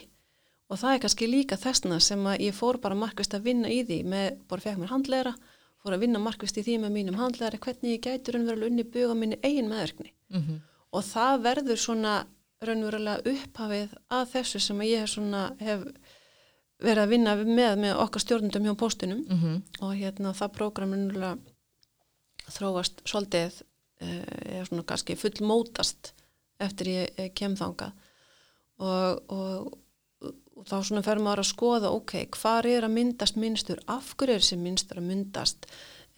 og það er kannski líka þessna sem að ég fór bara markvist að vinna í því með, bara fekk mér handleira fór að vinna markvist í því með mínum handleira hvernig ég gæti raunverulega unni buga minni eigin meðurkni Mhm. og það verður svona raunverulega upphafið að þessu sem að ég hef svona hef verið að vinna með með okkar stjórnundum hjá postunum Mhm. og hérna það prógram raunverulega þróast svolítið uh, er svona kannski fullmótast eftir ég, ég kem þangað. Og, og, og þá svona fer maður að skoða ok, hvar er að myndast minnstur af hverju er þessi minnstur að myndast?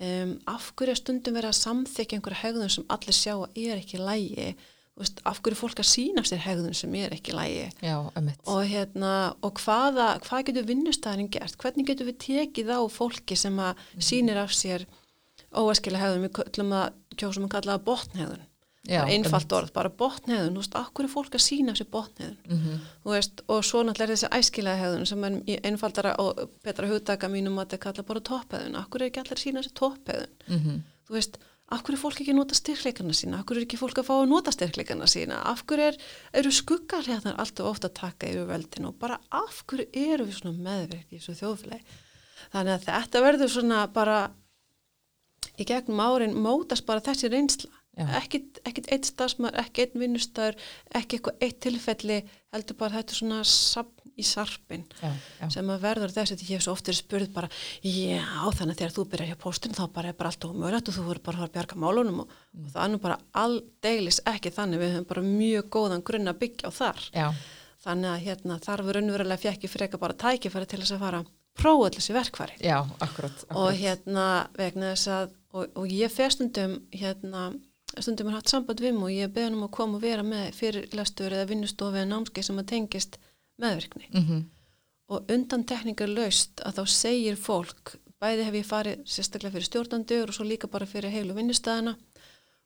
Um, af hverju er stundum verið að samþykja einhverja hegðun sem allir sjá að er ekki lægi veist, af hverju fólk að sína sér hegðun sem er ekki lægi já, og, hérna, og hvaða, hvað getur vinnustæðin gert, hvernig getur við tekið á fólki sem að Mhm. sýnir af sér óæskilega hegðun, við köllum að kjósum að kalla það botnhegðun. Já, einfalt orð, bara botnhegðun, þú veist, hverju er fólk að sína sér botnhegðun? Mhm. þú veist, og svo náttúrulega er þessi æskilega hegðun sem er einfaldara og betra hugtaka mínum að þetta kalla bara topphegðun af hverju er ekki allir að sína þessi topphegðun Mhm. þú veist, hverju er fólk ekki að nota styrkleikana sína, hverju er ekki fólk að fá að nota styrkleikana sína, hverju er, eru skuggar hérna alltaf ofta að taka yfir veldin og bara hverju eru við svona meðverk í þessu þjóðfélagi? Þannig að þetta verður svona bara í gegnum árin mótast bara þessi reynsla. Ekkit, eitt stafsmar, ekki einn vinnustæður ekki eitthvað eitt tilfelli heldur bara þetta svona sapn í sarpin já, já, sem að verður þessi því ég hef svo oft verið spurð bara já þannig að þegar þú byrjar hjá póstun þá bara er bara allt ómögulegt og þú verður bara að að bjarga málunum og, og það er nú bara aldeilis ekki þannig. Við höfum bara mjög góðan grunn að byggja á þar. Já, þannig að hérna þar við raunverulega fjekki freka bara tækifæri til þess að fara að prófa allir þessi verkfæri. Já, akkurat, akkurat. og hérna vegna þess að og, og ég fer stundum hérna stundum er hatt samband við og ég beðan um að koma og vera með fyrirlastur eða vinnustofi eða námskeið sem að tengist meðvirkni. Mhm. og undan tekningar laust að þá segir fólk, bæði hef ég farið sérstaklega fyrir stjórnandur og svo líka bara fyrir heilu vinnustæðina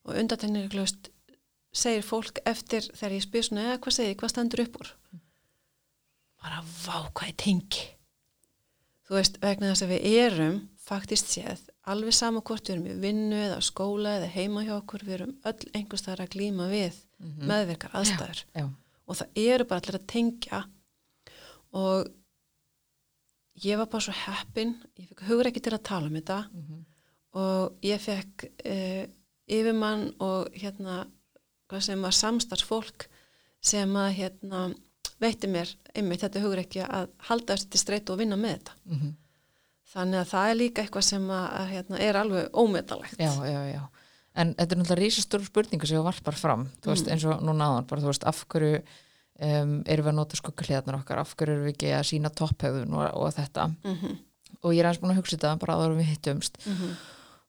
og undan tekningar laust segir fólk eftir þegar ég spyr svona eða hvað segir, hvað stendur upp úr? Bara vá hvað ég tengi. Þú veist, vegna þess að við erum faktist séð, alveg sama hvort við erum í vinnu eða skóla eða heima hjá okkur við erum öll einhverstaðar að glíma við Mhm. meðvirkar aðstæður já, og það eru bara allir að tengja og ég var bara svo heppin ég fikk hugur ekki til að tala um þetta Mhm. og ég fekk uh, yfirmann og hérna hvað sem var samstarfsfólk sem að hérna veitti mér einmitt þetta hugur ekki að halda þessi til streytu og vinna með þetta Mhm. Þannig að það er líka eitthvað sem að, að hérna, er alveg ómetalegt já, já, já. En þetta er náttúrulega rísastóru spurningu sem varpar fram, þú veist, Mm. eins og núna áðan bara, þú veist, af hverju um, erum við að nota skuggahliðarnar okkar, af hverju erum við ekki að sína topphefðun og, og þetta? Mm -hmm, og ég er aðeins búin að hugsa þetta bara en við hittumst. Mm -hmm,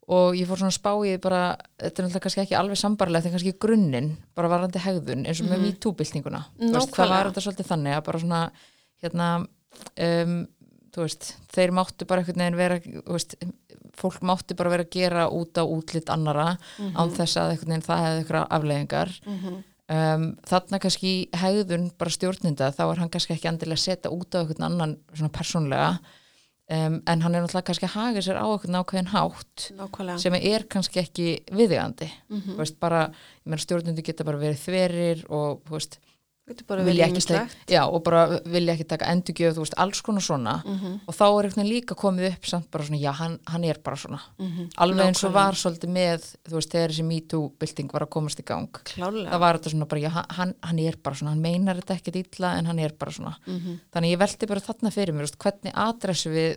og ég fór svona að spá í því bara, þetta er náttúrulega kannski ekki alveg sambarlegt en kannski grunninn, bara varandi hegðun eins og með Mhm. MeToo-byltinguna Þú veist, það var þetta svolítið þannig að bara svona hérna um, þú veist, þeir máttu bara einhvern veginn vera, þú veist, fólk máttu bara vera að gera út á útlitt annara án þess að einhvern veginn það hefði eitthvað afleðingar mhm, um, þarna kannski hegðun bara stjórninda, þá er hann kannski ekki endilega að setja út á einhvern annan svona persónlega um, en hann er náttúrulega kannski að haga sér á einhvern ákveðin hátt nákvæmlega. sem er kannski ekki viðigandi mm veist, bara, stjórnundu geta bara verið þverir og þú veist, vilja ekki, já, og bara vilja ekki taka endurgjöf, þú veist, alls konar svona. Mhm, og þá er einhvern veginn líka komið upp samt bara svona, já, hann, hann er bara svona. Mhm, alveg eins og var svolítið með þú veist, þegar þessi MeToo-bylting var að komast í gang. Klálega. það var þetta svona bara, já, hann, hann er bara svona hann meinar þetta ekkert illa en hann er bara svona. Mhm, þannig ég velti bara þarna fyrir mér, veist, hvernig adressu við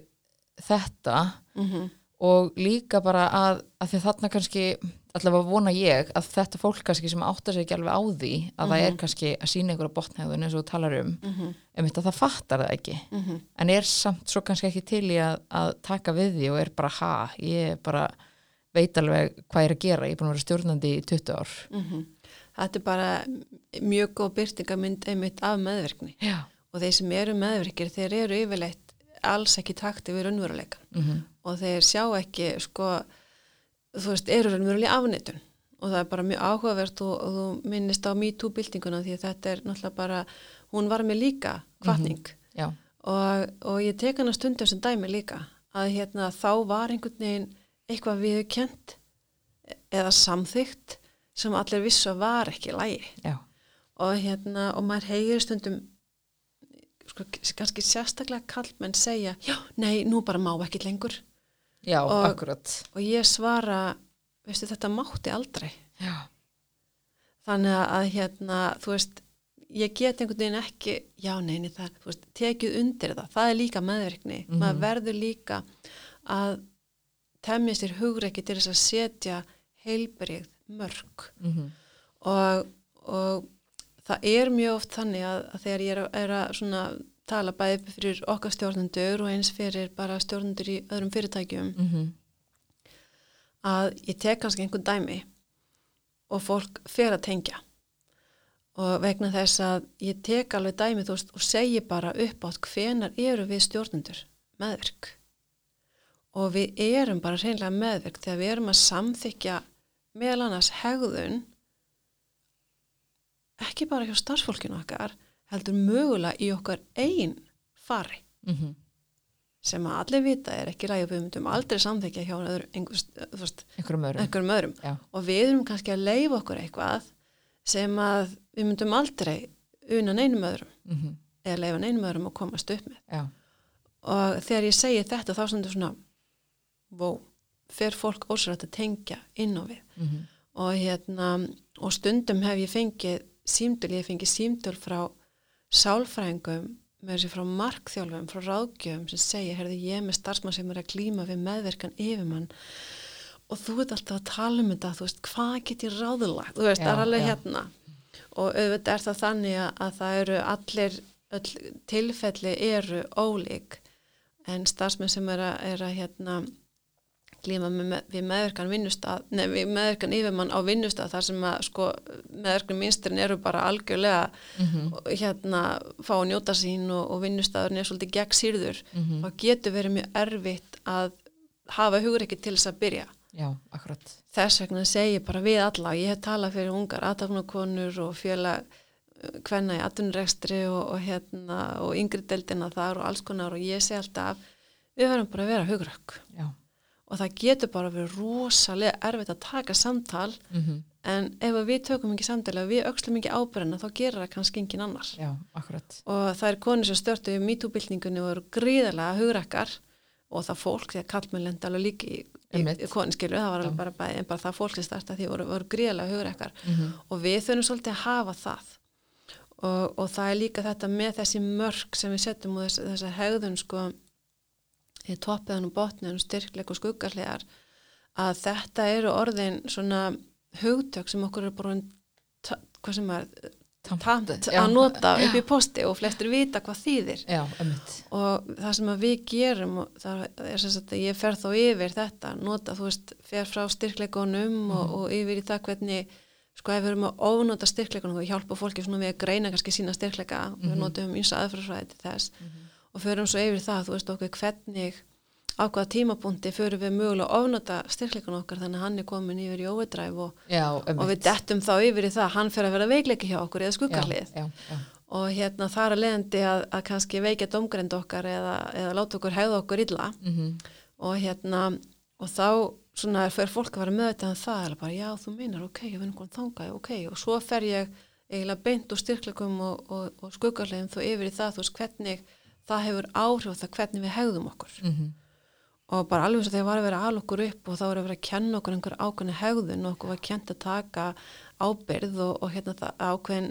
þetta? Mhm, og líka bara að, að þarna kannski, allavega vona ég að þetta fólk kannski sem áttar sig ekki alveg á því að það er kannski að sína ykkur á botnhegðun eins og talar um, mhm, um þetta það fattar það ekki, mhm. en er samt svo kannski ekki til í að, að taka við því og er bara ha, ég bara veit alveg hvað ég er að gera, ég er búin að vera stjórnandi í 20 ár. Mhm. Þetta er bara mjög góð byrtingamynd einmitt af meðverkni Já. og þeir sem eru meðverkir þeir eru yfirleitt alls ekki takti við raunveruleikan Mm og þeir sjá ekki sko, þú veist, eru raunverulega afnitun og það er bara mjög áhugavert og, og þú minnist á MeToo-byltinguna því að þetta er náttúrulega bara, hún var með líka kvartning Já, og, og ég tek hana stundum sem dæmi líka að hérna þá var einhvern veginn eitthvað viðkjönt eða samþygt sem allir vissu að var ekki lægi já, og hérna og maður heyrir stundum sko, kannski sérstaklega kallmenn segja já, nei, nú bara má ekki lengur já, Og- akkurat. og ég svara, veistu þetta mátti aldrei. Já, þannig að hérna, þú veist ég get einhvern veginn ekki já, neini, það, þú veist, tekið undir það. Það er líka meðvirkni, Mhm. maður verður líka að temja sér hugreiki til þess að setja heilbrigð mörg mm og, og það er mjög oft þannig að, að þegar ég er, að- er að svona tala bæði fyrir okkar stjórnendur og eins fyrir bara stjórnendur í öðrum fyrirtækjum. -hmm. að ég tek kannski einhvern dæmi og fólk fer að tengja. Og vegna þess að ég tek alveg dæmi þú veist og segi bara upp átt hvenar eru við stjórnendur? Meðverk og við erum bara reynlega meðverk þegar við erum að samþykja meðal annars hegðun ekki bara hjá starfsfólkinu okkar heldur mögulega í okkar einn fari. Mm sem að allir vita er ekki ræði og við myndum aldrei samþykja hjá þú einhverjum öðrum. einhverjum öðrum. Og við erum kannski að leifa okkur eitthvað sem að við myndum aldrei una neinum öðrum. Mm eða leifa neinum öðrum að komast upp með. Já, og þegar ég segi þetta þá stendur svona vó, fer fólk ósrætt að tengja inn á við. Mm og hérna og stundum hef ég fengið símtöl, ég hef fengið símtöl frá sálfræðingum með þessi frá markþjálfum, frá ráðgjöfum sem segja, herði ég með starfsmann sem er að glíma við meðverkan yfirmann og þú ert alltaf að tala um þetta þú veist, hvað get ég ráðulagt þú veist, það er alveg já. hérna og auðvitað er það þannig að það eru allir, öll tilfelli eru ólík en starfsmenn sem er að, er að hérna glíma með, við meðverkan vinnustad nei, við meðverkan yfirmann á vinnustad þar sem að sko meðverkan minnstrin eru bara algjörlega Mhm. og hérna fá að njóta sín og, og vinnustadur er svolítið gegn sýrður Mhm. þá getur verið mjög erfitt að hafa hugur ekki til þess að byrja já, akkurat þess vegna segi ég bara við alla ég hef talað fyrir ungar aðtafnakonur og félag hvenna í atvinnurekstri og, og hérna og yngri deildina þar og alls konar og ég segi alltaf við verðum bara að vera hugrökk Já, og það getur bara verið rosalega erfitt að taka samtal mm en ef við tökum ekki samtal ef við öxlum ekki ábyrðina þá gerir það kannski engin annar. Já, og það er konur sem störtu í MeToo-byltingunni og eru gríðarlega hugrekkar og það fólk, því að kallmenn lenda alveg líki í, í, í konunskilu, það var bara, en bara það fólk sem starta því voru, voru gríðarlega hugrekkar mm og við þurfum svolítið að hafa það. Og, og það er líka þetta með þessi mörk sem við setjum og þess, þessa hegðun sko í toppiðan og botniðan, styrkleik og skuggarlegar að þetta eru orðin svona hugtök sem okkur er bara hvað sem er tamt að nota upp í posti og flestir vita hvað þýðir. Já, og það sem við gerum og það er sem sagt að ég fer þá yfir þetta nota, þú veist, fer frá styrkleikunum og, Mhm. og yfir í það hvernig sko ef við erum að ónota styrkleikunum og hjálpa fólki svona við að greina kannski sína styrkleika við Mhm. notum eins aðfrasvæði til þess og förum svo yfir það, þú veist okkur hvernig á hvaða tímapunkti förum við mögulega að ofnota styrkleikun okkar þannig að hann er komin yfir í overdrive og, og við dettum þá yfir í það að hann fer að vera veikleiki hjá okkur eða skuggarlið og hérna þar að leiðandi að, að kannski veikja domgrind okkar eða, eða láta okkur hegða okkur illa. Mm og hérna og þá svona fyrir fólk að vera þetta en það er bara já þú meinar ok, ég vinn hvernig þangað ok. Og svo fer ég eiginlega beint úr styrklegum og, og, og skuggarlegum þó yfir í það þú veist hvernig það hefur áhrif á það hvernig við hegðum okkur. Mm og bara alveg svo þegar var að vera al okkur upp og þá var að vera að kenna okkur einhver ákveðni hegðun og okkur var kent að taka ábyrð og, og hérna það ákveðin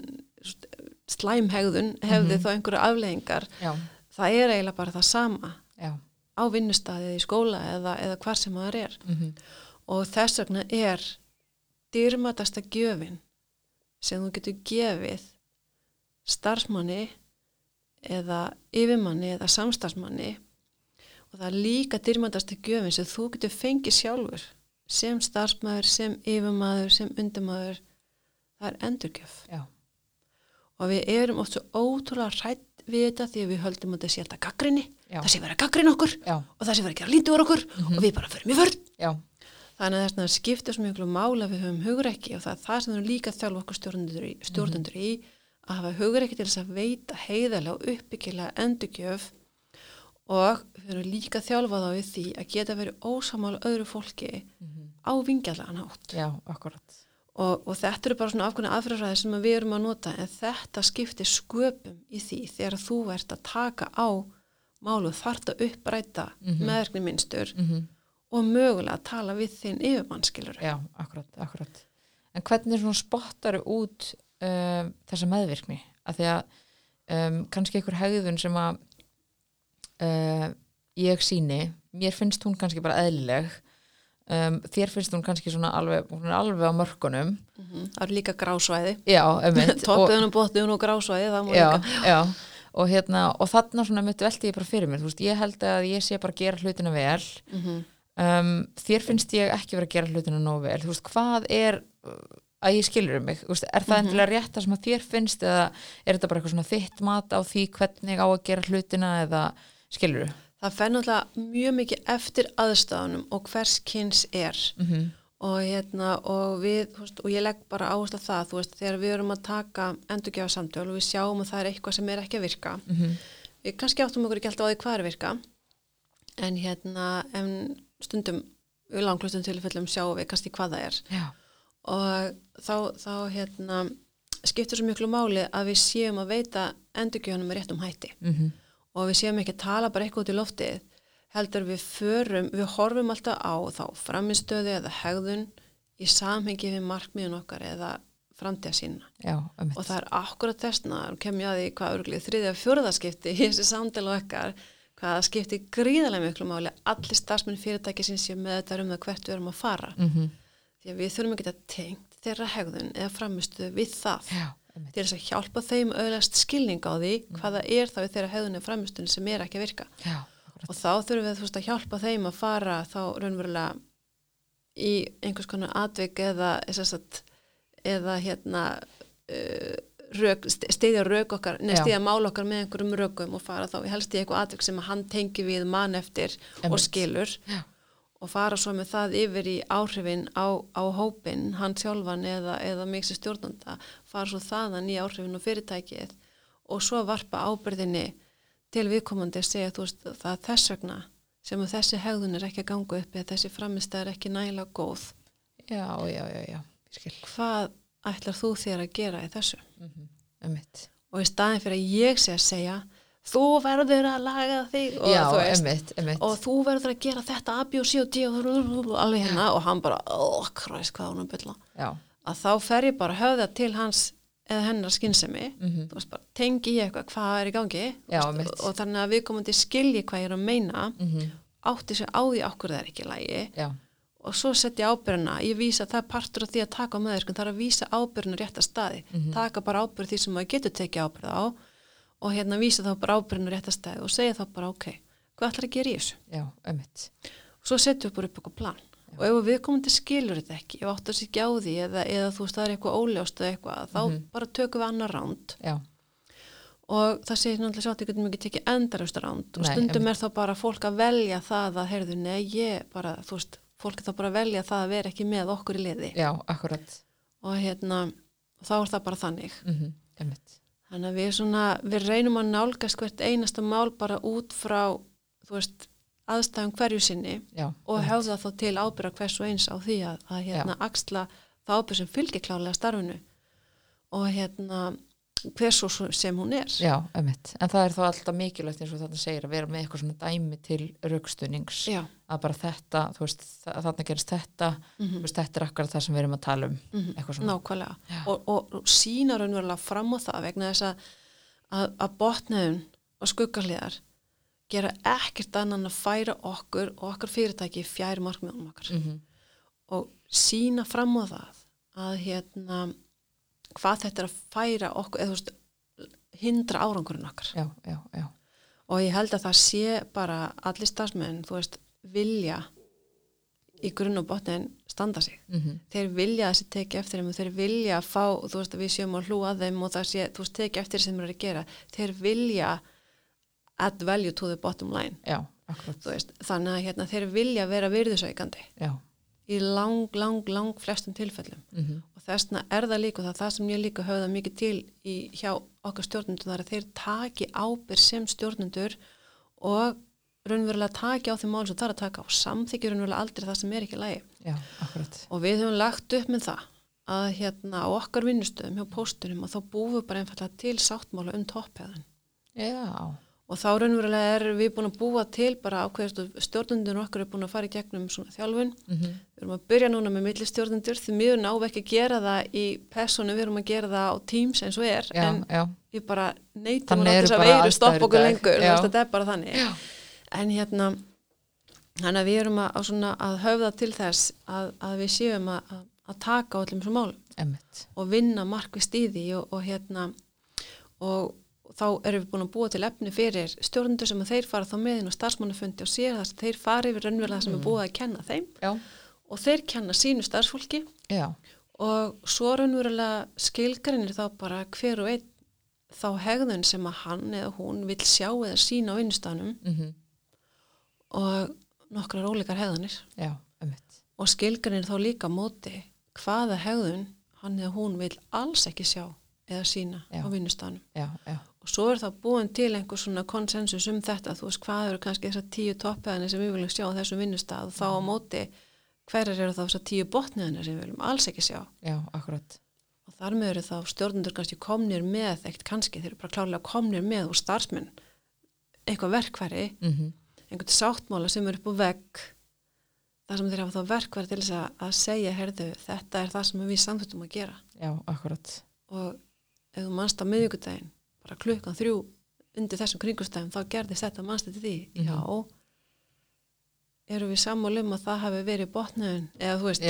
slæmhegðun hefði Mhm. þá einhverju afleðingar já, það er eiginlega bara það sama já. á vinnustæðið í skóla eða, eða hvar sem það er. Mm og þess vegna er dýrmatasta gjöfin sem þú getur gefið starfsmanni eða yfirmanni eða samstarfsmanni. Og það er líka dýrmatasta gjöfin sem þú getur fengið sjálfur sem starfsmæður, sem yfirmaður, sem undirmaður. Það er endurgjöf. Já, og við erum oft svo ótrúlega hrætt við þetta því að við höldum að það sé alltaf gaggrinni já, það sé verið að gaggrina okkur já, og það sé verið að gera lítið úr okkur og við bara förum í vörn. Já, Þannig að þess að skipta svo miklu mála við höfum hugrekki og það er það sem við líka að þjálfa okkur stjórnendur í, stjórnendur í að hafa hugrekki til þess að veita heiðarlega og uppbyggilega endurgjöf og við erum líka að þjálfa þá við því að geta verið ósamála öðru fólki á vingjallega nátt já, akkurat. Og, og þetta eru bara svona afkvæmni aðfyrirfræði sem við erum að nota en þetta skiptir sköpum í því þegar þú ert að taka á málu þart að uppræta Mhm. meðverkni minnstur mm og mögulega að tala við þinn yfirmannskilur. Já, akkurat, akkurat. En hvernig svona spottar út um, þessa meðvirkni? Af því að um, kannski einhver hegðun sem að uh, ég síni mér finnst hún kannski bara eðlileg. Um, þér finnst hún kannski svona alveg, alveg á mörkunum. Það eru líka grásvæði. Einmitt. Og, botniðun og grásvæði, já, já, og hérna og þarna svona mitt velti ég bara fyrir mér. Þú veist, ég held að ég sé bara að gera hlutina vel. Mm um, þér finnst ég ekki vera að gera hlutina nóg vel. Þú veist, hvað er að ég skilur um mig, er það Mhm. endilega rétt það sem að þér finnst eða er þetta bara eitthvað svona þitt mat á því hvernig á að gera hlutina eða skilur þú? Það fer náttúrulega mjög mikið eftir aðstæðunum og hvers kyns er Mm -hmm. og hérna og við, veist, og ég legg bara áherslu á það, þú veist, þegar við erum að taka endurgefa samtöl og við sjáum að það er eitthvað sem er ekki að virka. Við kannski áttum okkur ekki alltaf á því hvað er að virka en hérna, en stundum við langlustum tilfellum sjáum við kannski hvað það er Já, og þá, þá hérna skiptur svo miklu máli að við séum að veita endurgjöfunum með réttum hætti. Mm og við séum ekki að tala bara eitthvað út í loftið heldur við förum, við horfum alltaf á þá framinstöðu eða hegðun í samhengi við markmiðun okkar eða framtíða sína. Já, um og það er akkurat þessna og kem ég að því hvað örglið þriðja fjörðaskipti í þessi samtala okkar hvað það skipti gríðarlega miklu máli allir starfsmenn fyrirtæki sem sé með þetta um það hvert við erum að fara. Mm því að við þurfum að tengt þeirra hegðun eða framinstöðu við það. Já, til þess að hjálpa þeim auðvitað skilning á því hvaða er þá þeirra hegðun eða framistöðu sem er ekki að virka. Já, og þá þurfum við veist, að hjálpa þeim að fara þá raunverulega í einhvers konar atvik eða, sagt, eða hérna uh, rök, stiðja rök okkar, neða stiðja mál okkar með einhverjum rökum og fara þá helst í eitthvað atvik sem að hann tengi við mann eftir og Einmitt. skilur. Já. Og fara svo með það yfir í áhrifin á, á hópin, hann sjálfan eða, eða mig sem stjórnanda, fara svo þaðan í áhrifin og fyrirtækið og svo varpa ábyrðinni til viðkomandi að segja þú veist það er þess vegna sem að þessi hegðun er ekki að ganga upp eða þessi framistæð er ekki nægilega góð. Já, já, já, já, ég skil Hvað ætlar þú þér að gera í þessu? um mitt Og í staðin fyrir að ég sé að segja þú verður að laga þig og Já, þú veist einmitt, einmitt. og þú verður að gera þetta A, B og C og D og alveg hérna og hann bara, oh, kræst, hvað hún er bylla að þá fer ég bara höfða til hans eða hennar skynsemi Mhm. þú veist bara, tengi ég eitthvað hvað er í gangi Já, veist, og, og þannig að við komandi skilji hvað ég er að meina mm átti sig á því okkur það er ekki lægi já, og svo setja ábyrjuna, ég vísa það partur af því að taka á meðvirkun, það er að vísa ábyrjuna rétt að staði, Mhm. taka bara ábyrð því sem maður getur tekið ábyrð á og hérna vísa þá bara ábyrjuna rétt að staði og segja þá bara ok, hvað ætlar að gera í þessu? Já, um mitt svo setjum við bara upp okkur plan. Og ef við komum til skilur þetta ekki ef áttu að sig ekki á því eða, eða þú veist það er eitthvað óljóst eða eitthvað, þá bara tökum við annar ránd Já, og það segir náttúrulega sjátt, ég getum ekki tekið endarust ránd og Nei, stundum einmitt. er þá bara fólk að velja það að heyrðu, nei, ég bara, þú veist fólk er þá bara að velja það að vera ekki með okkur í liði. Já, akkurat. Og hérna, þá er það bara þannig. Mm mitt þannig að við svona, við reynum að nálgast hvert einasta mál bara út frá veist, aðstæðum hverju sinni Já, og hefða þá til ábyrra hvers og eins á því að, að hérna axla það ábyrg sem fylgir klálega starfinu. Og hérna hver svo sem hún er. Já, einmitt. En það er þá alltaf mikilvægt eins og þetta segir að vera með eitthvað svona dæmi til raukstunings Já, að bara þetta, þú veist, þa- þarna gerist þetta þú veist, þetta er akkurat það sem við erum að tala um. Eitthvað svona. nákvæmlega. Og, og, og sína raunverulega fram á það vegna þess að, að, að botnaðun og skuggarliðar gera ekkert annan að færa okkur og okkar fyrirtæki fjær markmiðunum okkar. Mhm. og sína fram á það að hérna hvað þetta er að færa okkur eða veist hindra árangurinn okkar Já, já, já, og ég held að það sé bara allir veist, vilja í grunn og botnin standa sig. Mhm. Þeir vilja þessi teki eftir þeim og þeir vilja að fá, þú veist, að við séum að hlúa þeim og það sé, þú veist, teki eftir sem þeir eru að gera. Þeir vilja add value to the bottom line, já, veist, þannig að hérna, þeir vilja vera virðusaukandi Já, í lang, lang, lang flestum tilfellum. Mhm, og þessna er það líka og það er það sem ég líka höfða mikið til í, hjá okkar stjórnundur þar að þeir taki ábyrg sem stjórnundur og raunverulega taki á þeim mál sem það er að taka og samþykja raunverulega aldrei það sem er ekki lægi já, og við höfum lagt upp með það að hérna á okkar vinnustöðum hjá póstunum og þá búum við bara einfallega til sáttmála um topphæðan Já, og þá raunverulega er við búin að búa til bara ákveðist stjórnundur okkar er búin að fara í gegnum svona þjálfun. Mhm, Við erum að byrja núna með millistjórnendur því náum við ekki að gera það í personu, við erum að gera það á Teams eins og er, já, en já. við bara neytum að þess að veiru í okkur lengur, þetta er bara þannig. Já. En hérna, þannig að við erum að, að, að höfða til þess að, að við séum að, taka á öllum svo málum. Og vinna markvist í því og, og hérna, og þá erum við búin að búa til efni fyrir stjórnendur sem að þeir fara þá með inn á starfsmannafundi og sér þess að þeir fari yfir raunverulega Mm. sem er búið að kenna þeim. Já, og þeir kenna sínu starfsfólki. Já, og svo raunverulega skilgrinir þá bara hver og einn þá hegðun sem að hann eða hún vil sjá eða sína á vinnustanum mm og nokkrar ólíkar hegðanir. Já, og skilgrinir þá líka móti hvaða hegðun hann eða hún vil alls ekki sjá eða sína á vinnustanum og svo er það búin til einhver svona konsensus um þetta, þú veist hvað eru kannski þessar tíu toppeðanir sem við viljum sjá á þessum vinnustað og þá á móti hverjar eru þá þessar tíu botniðanir sem við viljum alls ekki sjá? Já, akkurat. Og þar með eru þá stjórnundur kannski komnir með, ekkert kannski, þeir eru bara klárlega komnir með og starfsmenn eitthvað verkværi, mm einhvern sáttmála sem eru upp á vegg þar sem þeir hafa þá verkværi til þess að, að segja, herðu, þetta er það sem við samþuttum að gera. Já, akkurat. Og ef þú manst á miðvíkudaginn bara klukkan þrjú undir þessum kringustæðum þá gerðist þetta mannst þetta því. Mhm. já. Eru við sammála um að það hafi verið botnöðun eða þú veist,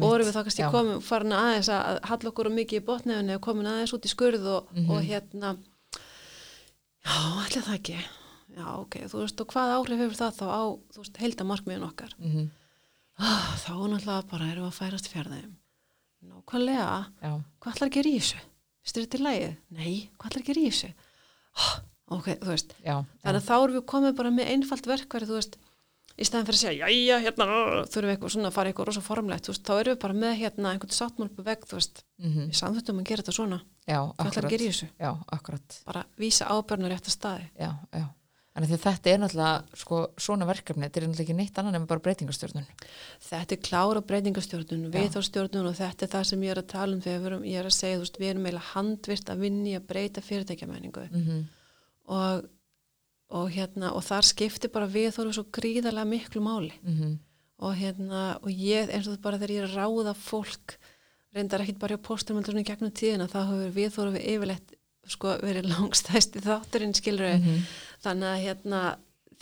voru við þá kannski komin farin aðeins að halla okkur um mikið í botnöðun eða komin aðeins út í skurð og, Mhm. og hérna já, allir það ekki. Já, ok, þú veist, og hvað áhrif hefur það þá á, þú veist, heildamarkmiðun okkar? Mhm, ah, þá náttúrulega bara erum við að færast fjörðum nákvæmlega. Hvað ætlar að gera í þessu? Styrir til lægið? Nei, hvað að gera í þessu? Ah, ok, þú veist, já, þannig að þá erum við komið bara með einfalt verkværi, þú veist, í stæðan fyrir að segja, jæja, hérna, þurfum við eitthvað svona að fara eitthvað rosa formlegt, þú veist, þá erum við bara með hérna einhvern sáttmálpu veg, þú veist, mhm, við samþuttum að gera þetta svona, hvað að gera í þessu? já, akkurat. Bara vísa ábyrna rétt að staði. já, já en því þetta er náttúrulega, sko, svona verkefni þetta er náttúrulega ekki neitt annan en bara breytingastjórnun Þetta er klára breytingastjórnun, viðhórstjórnun og þetta er það sem ég er að tala um þegar ég er að segja, þú veist, við erum eiginlega handvirt að vinni að breyta fyrirtækjamenningu. mhm, og, og hérna og þar skiptir bara við þóru svo gríðarlega miklu máli. Mhm, og hérna og ég eins og það bara þegar ég er að ráða fólk reyndar ekkit bara á postum í gegnum tíðina þá hefur við þóru við yfirleitt sko verið langstæsti þátturinn skilur við mhm, þannig að hérna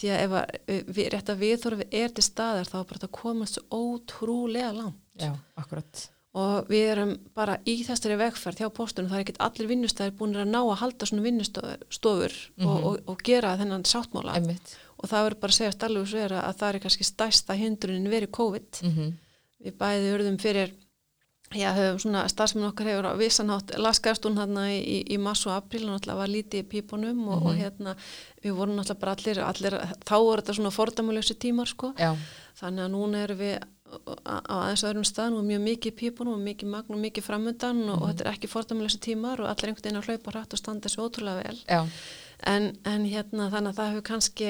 því að ef að við, rétt að við þóru við er til staðar þá er bara að komast svo ótrúlega langt. Já, akkurat. Og við erum bara í þessari vegferð hjá postunum, það er ekkert allir vinnustæðir búin að ná að halda svona vinnustofur og, Mhm. og, og gera þennan sáttmála. Einmitt. Og það verður bara að segja alveg svo er að það er kannski stærsta hindrunin verið COVID. Mhm, við bæði urðum fyrir já, höfum svona starfsmenn okkar hefur á vissanhátt laskast hún hérna í, í, í mars og april og náttúrulega var lítið í pípunum og, og Mhm. hérna við vorum náttúrulega bara allir, allir þá voru þetta svona fordæmuleysi tímar sko. Já, þannig að núna erum við á aðeins öðrum stað og mjög mikið í pípunum og mikið magn og mikið framöndan og, og þetta er ekki fordæmuleysi tímar og allir einhvern veginn að hlaupa hratt og standa þessu ótrúlega vel. En, en hérna þannig að það hefur kannski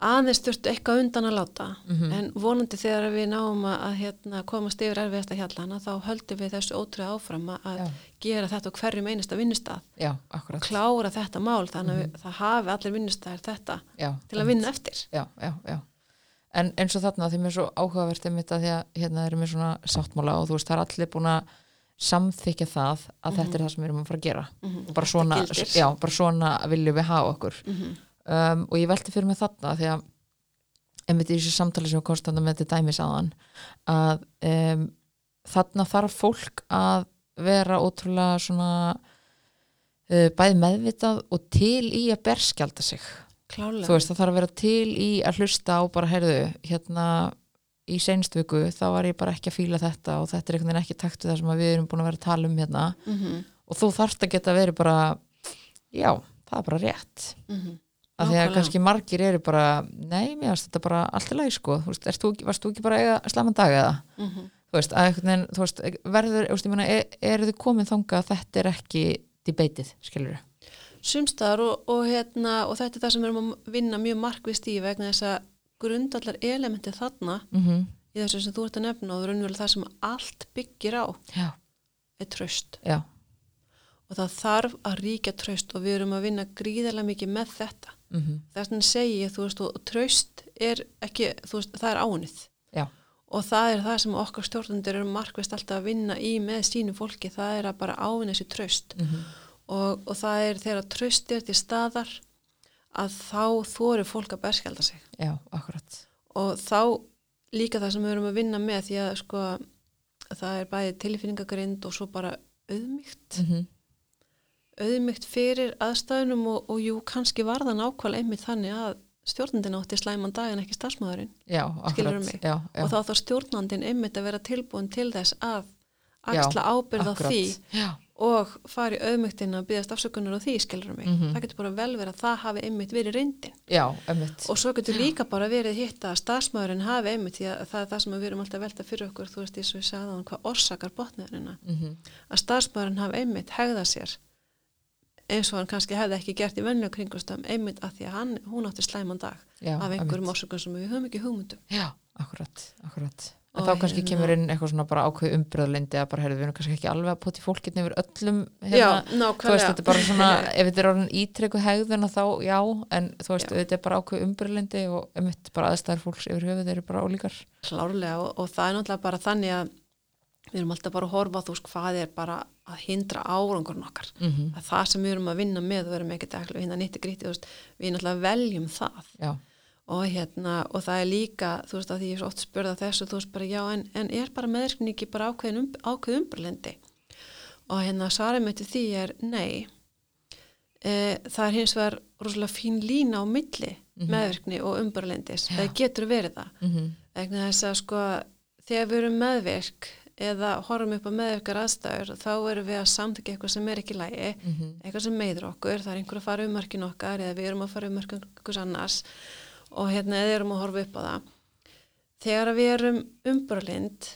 aðeins þurftu eitthvað undan að láta Mhm. en vonandi þegar við náum að, að hérna, komast yfir erfiðasta hjallana þá höldum við þessu ótrúið áfram að að Já. gera þetta á hverjum einasta vinnustaf klára þetta mál þannig að Mhm. við, það hafi allir vinnustafir þetta já, til að vinna eftir já, já, já en eins og þarna mér er svo áhugavert einmitt að því að hérna erum við svona sáttmála og þú veist það er allir búin að samþykja það að þetta er það sem við erum að fara að gera Mhm. og bara svona, já, bara svona viljum við hafa okkur Mhm. Um, og ég velti fyrir mig þarna því að einmitt í þessu samtali sem við konstanda með þetta dæmis aðan að um, þarna þarf fólk að vera ótrúlega svona uh, bæði meðvitað og til í að berskjalda sig klálega þú veist það þarf að vera til í að hlusta á bara heyrðu hérna í seinstu viku þá var ég bara ekki að fíla þetta og þetta er einhvern veginn ekki takt við það sem við erum búin að vera að tala um hérna Mhm. og þú þarft að geta verið bara já, það er bara rétt Mhm. Af því að kannski margir eru bara nei, mér varst þetta bara allt í lagi sko. Þú veist, þú, varst þú ekki bara eiga slaman dag eða? Mhm. þú veist, að einhvern veginn þú veist, verður, þú veist, ég meina, er, eru þið komin þanga að þetta er ekki debatið, skilur við sumstaðar og, og, hérna, og þetta er það sem við erum að vinna mjög markvist í vegna þess að grundallar elementi þarna mm -hmm. í þessu sem þú ert að nefna og raunverulega það sem allt byggir á já, er tröst já, og það þarf að ríkja tröst og við erum að vinna gríðarlega mikið með þetta mm þess vegna segi ég, þú veist, og tröst er ekki, þú veist, það er áunnið. Já. Og það er það sem okkar stjórnundur eru markvist alltaf að vinna í með sínu fólki, það er að bara ávinna þessi tröst mm og, og það er þegar tröst er til staðar að þá þóri fólk að berskjálda sig. Já, og þá líka það sem við erum að vinna með því að sko það er bæði tilfinningagrind og svo bara auðmygt, mm -hmm. Auðmygt fyrir aðstæðunum og, og jú kannski var það nákvæmlega einmitt þannig að stjórnandinn átti slæman dag en ekki já, og þá þarf stjórnandinn einmitt að vera tilbúin til þess að axla ábyrð á því Já, og fara í auðmygtina að byggast afsökunar á því, skilur mig. Mhm. Það getur bara vel verið að það hafi einmitt verið reyndin. já. Og svo getur líka bara verið hitt að starfsmæðurinn hafi einmitt, því að það er það sem við erum alltaf að velta fyrir okkur, þú veist, ég sagði á hann, hvað orsakar botniðurina. Mm Að starfsmæðurinn hafi einmitt hegða sér eins og hann kannski hefði ekki gert í venlega kringustam, einmitt að því að hann, hún átti slæman dag Já, af einhverjum orsökum sem við höfum ekki hugmyndum. Já, akkurat, akkurat. Og þá kannski hérna- kemur inn eitthvað svona bara ákveð umbröðlindi að bara, heyrðu, við erum kannski ekki alveg að poti fólkinn yfir öllum, Já, hérna, þú veist, nákvæmlega. þetta er bara svona, ef þetta er orðin ítrykku hegðuna þá, já, en þú veist, Já. þetta er bara ákveð umbröðlindi og einmitt bara aðstæðar fólks yfir höfuð eru bara ólíkar. Klárlega og, og það er náttúrulega bara þannig að við erum alltaf bara að horfa þú veist hvað er bara að hindra árangurinn okkar. Mm Það er það sem við erum að vinna með og við erum ekkert að vinna nýtti gríti, veist, við náttúrulega veljum það. Og hérna og það er líka, þú veist að því ég er oft spurða þessu, þú veist bara já en, en er bara meðverkni ekki bara ákveðin um, ákveð umbrlendi og hérna svarið með því er nei. E, það er hins vegar rosalega fín lína á milli Mhm. meðverkni og umbrlendis, Já. það getur verið það. Mm að sko þegar við erum meðvirk eða horfum upp á meðvirkar aðstæður þá erum við að samtökja eitthvað sem er ekki lægi Mhm. eitthvað sem meiður okkur, það er einhver að fara um mörkin okkar eða við erum að fara um mörkin okkur annars og hérna eða erum að horfa upp á það þegar við erum umbralind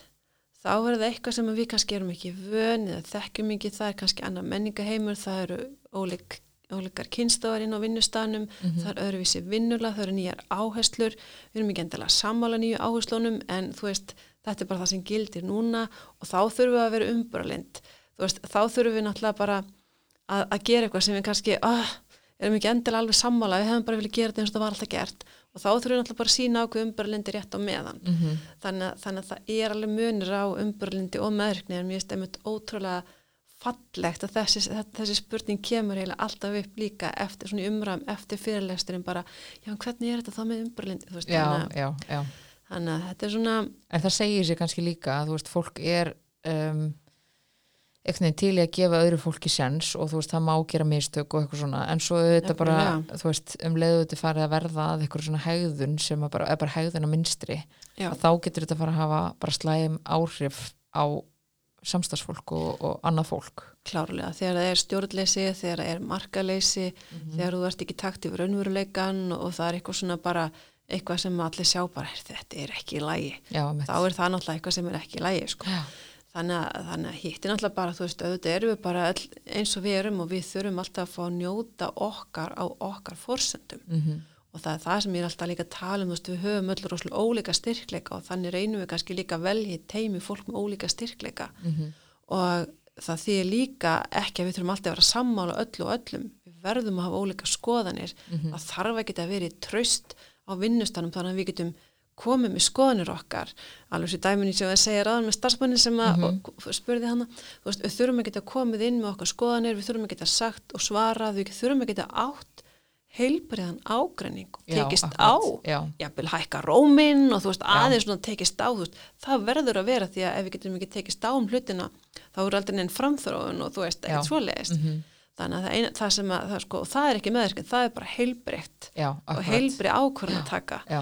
þá er það eitthvað sem við kannski erum ekki vön eða þekkjum ekki, það er kannski annar menningaheimur, það eru ólík, ólíkar kynstofar inn á vinnustanum Mhm. það er öðruvísi vinnula, það eru nýjar áherslur við erum ekki endilega sammála nýju áherslunum en þú veist, þetta er bara það sem gildir núna og þá þurfum við að vera umbralind þá þurfum við náttúrulega bara að, að gera eitthvað sem við kannski ah, erum ekki endilega alveg sammála, við hefum bara viljað gera þetta eins og það var alltaf gert. Og þá þurfum við náttúrulega bara að sína ákveð umbralindi rétt á meðan. Mhm. þannig, að- þannig að það er alveg munir á umbralindi og meðrykni en mér finnst einmitt ótrúlega fallegt að þessi, þessi spurning kemur eiginlega alltaf upp líka eftir svona í umræðum eftir fyrirlesturinn bara, já hvernig er þetta þá með já, þannig, að- þetta er svona En það segir sér kannski líka að þú veist, fólk er um, veginn til í að gefa öðru fólki sens og þú veist, það má gera mistök og eitthvað svona, en svo þetta bara, Nefnilega. þú veist, um leiðu þetta farið að verða að eitthvað svona hegðun sem bara, er bara hegðun að minnstri, já, að þá getur þetta fara að hafa bara slægum áhrif á samstagsfólk og, og annað fólk. klárlega, þegar það er stjórnleysi þegar það er markaleysi þegar þú ert ekki takt yfir raunveruleikan og það er eitthvað svona bara eitthvað sem allir sjá bara, "Heyrðu, þetta er ekki í lægi Já, þá er það náttúrulega eitthvað sem er ekki í lægi sko. Þannig að, að hitt er náttúrulega bara þú veist, auðvitað erum við bara öll, eins og við erum og við þurfum alltaf að fá að njóta okkar á okkar forsendum. Mm og það er það sem ég er alltaf líka að tala um veist, við höfum öll rosalega ólíka styrkleika og þannig reynum við kannski líka í teimi fólk með ólíka styrkleika. Mhm. og það þýðir líka ekki að við þurfum alltaf að vera sammála öllu og öllum. Við verðum að hafa ólíka skoðanir. Mhm. það þarf ekki að vera í tröst á vinnustanum þannig að við getum komið með skoðanir okkar alveg sér dæminni sem við segja ráðan með starfsmannin sem að Mhm. og spurði hana veist, við þurfum að geta komið inn með okkar skoðanir við þurfum að geta sagt og svarað við þurfum að geta átt heilbriðan ágreining og Já, tekist akkurat. á Já, jafnvel hækka róminn og þú veist Já. aðeins svona tekist á veist, það verður að vera því að ef við getum ekki tekist á um hlutina þá er aldrei neinn framþróun og þú veist, Já. ekkert svoleiðist Mhm. Þannig að það, eina, það sem að það, sko, það er ekki meðverkinn, það er bara heilbreytt og heilbreyð ákvörðan að taka. Já,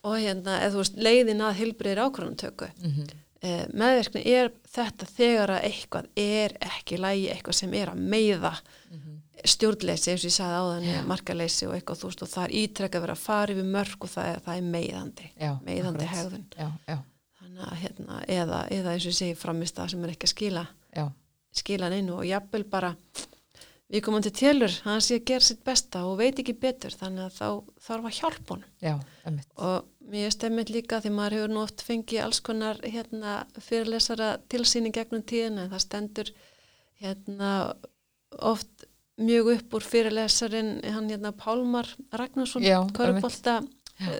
og hérna, eða þú veist, leiðin að heilbreyðir ákvörðan töku mhm. eh, meðverkni er þetta þegar að eitthvað er ekki lægi eitthvað sem er að meiða Mhm. stjórnleysi eins og ég sagði áðan yeah. markaleysi og eitthvað þú veist og það er ítrekka að vera að fara yfir mörg og það er, það er meiðandi já, meiðandi hegðun. Þannig að hérna, eða, eða eins og ég segi framist það sem er ekki að skila já, skila neinu og jafnvel bara við komum til télur, hann sé að gera sitt besta og veit ekki betur þannig að þá þarf að hjálpa honum. Og mér stemmit líka því maður hefur oft fengið alls konar hérna, fyrirlesara tilsýni gegnum tíðina en það stendur hérna oft mjög upp úr fyrirlesarin hann hérna Pálmar Ragnarsson Já, Körubolta Já.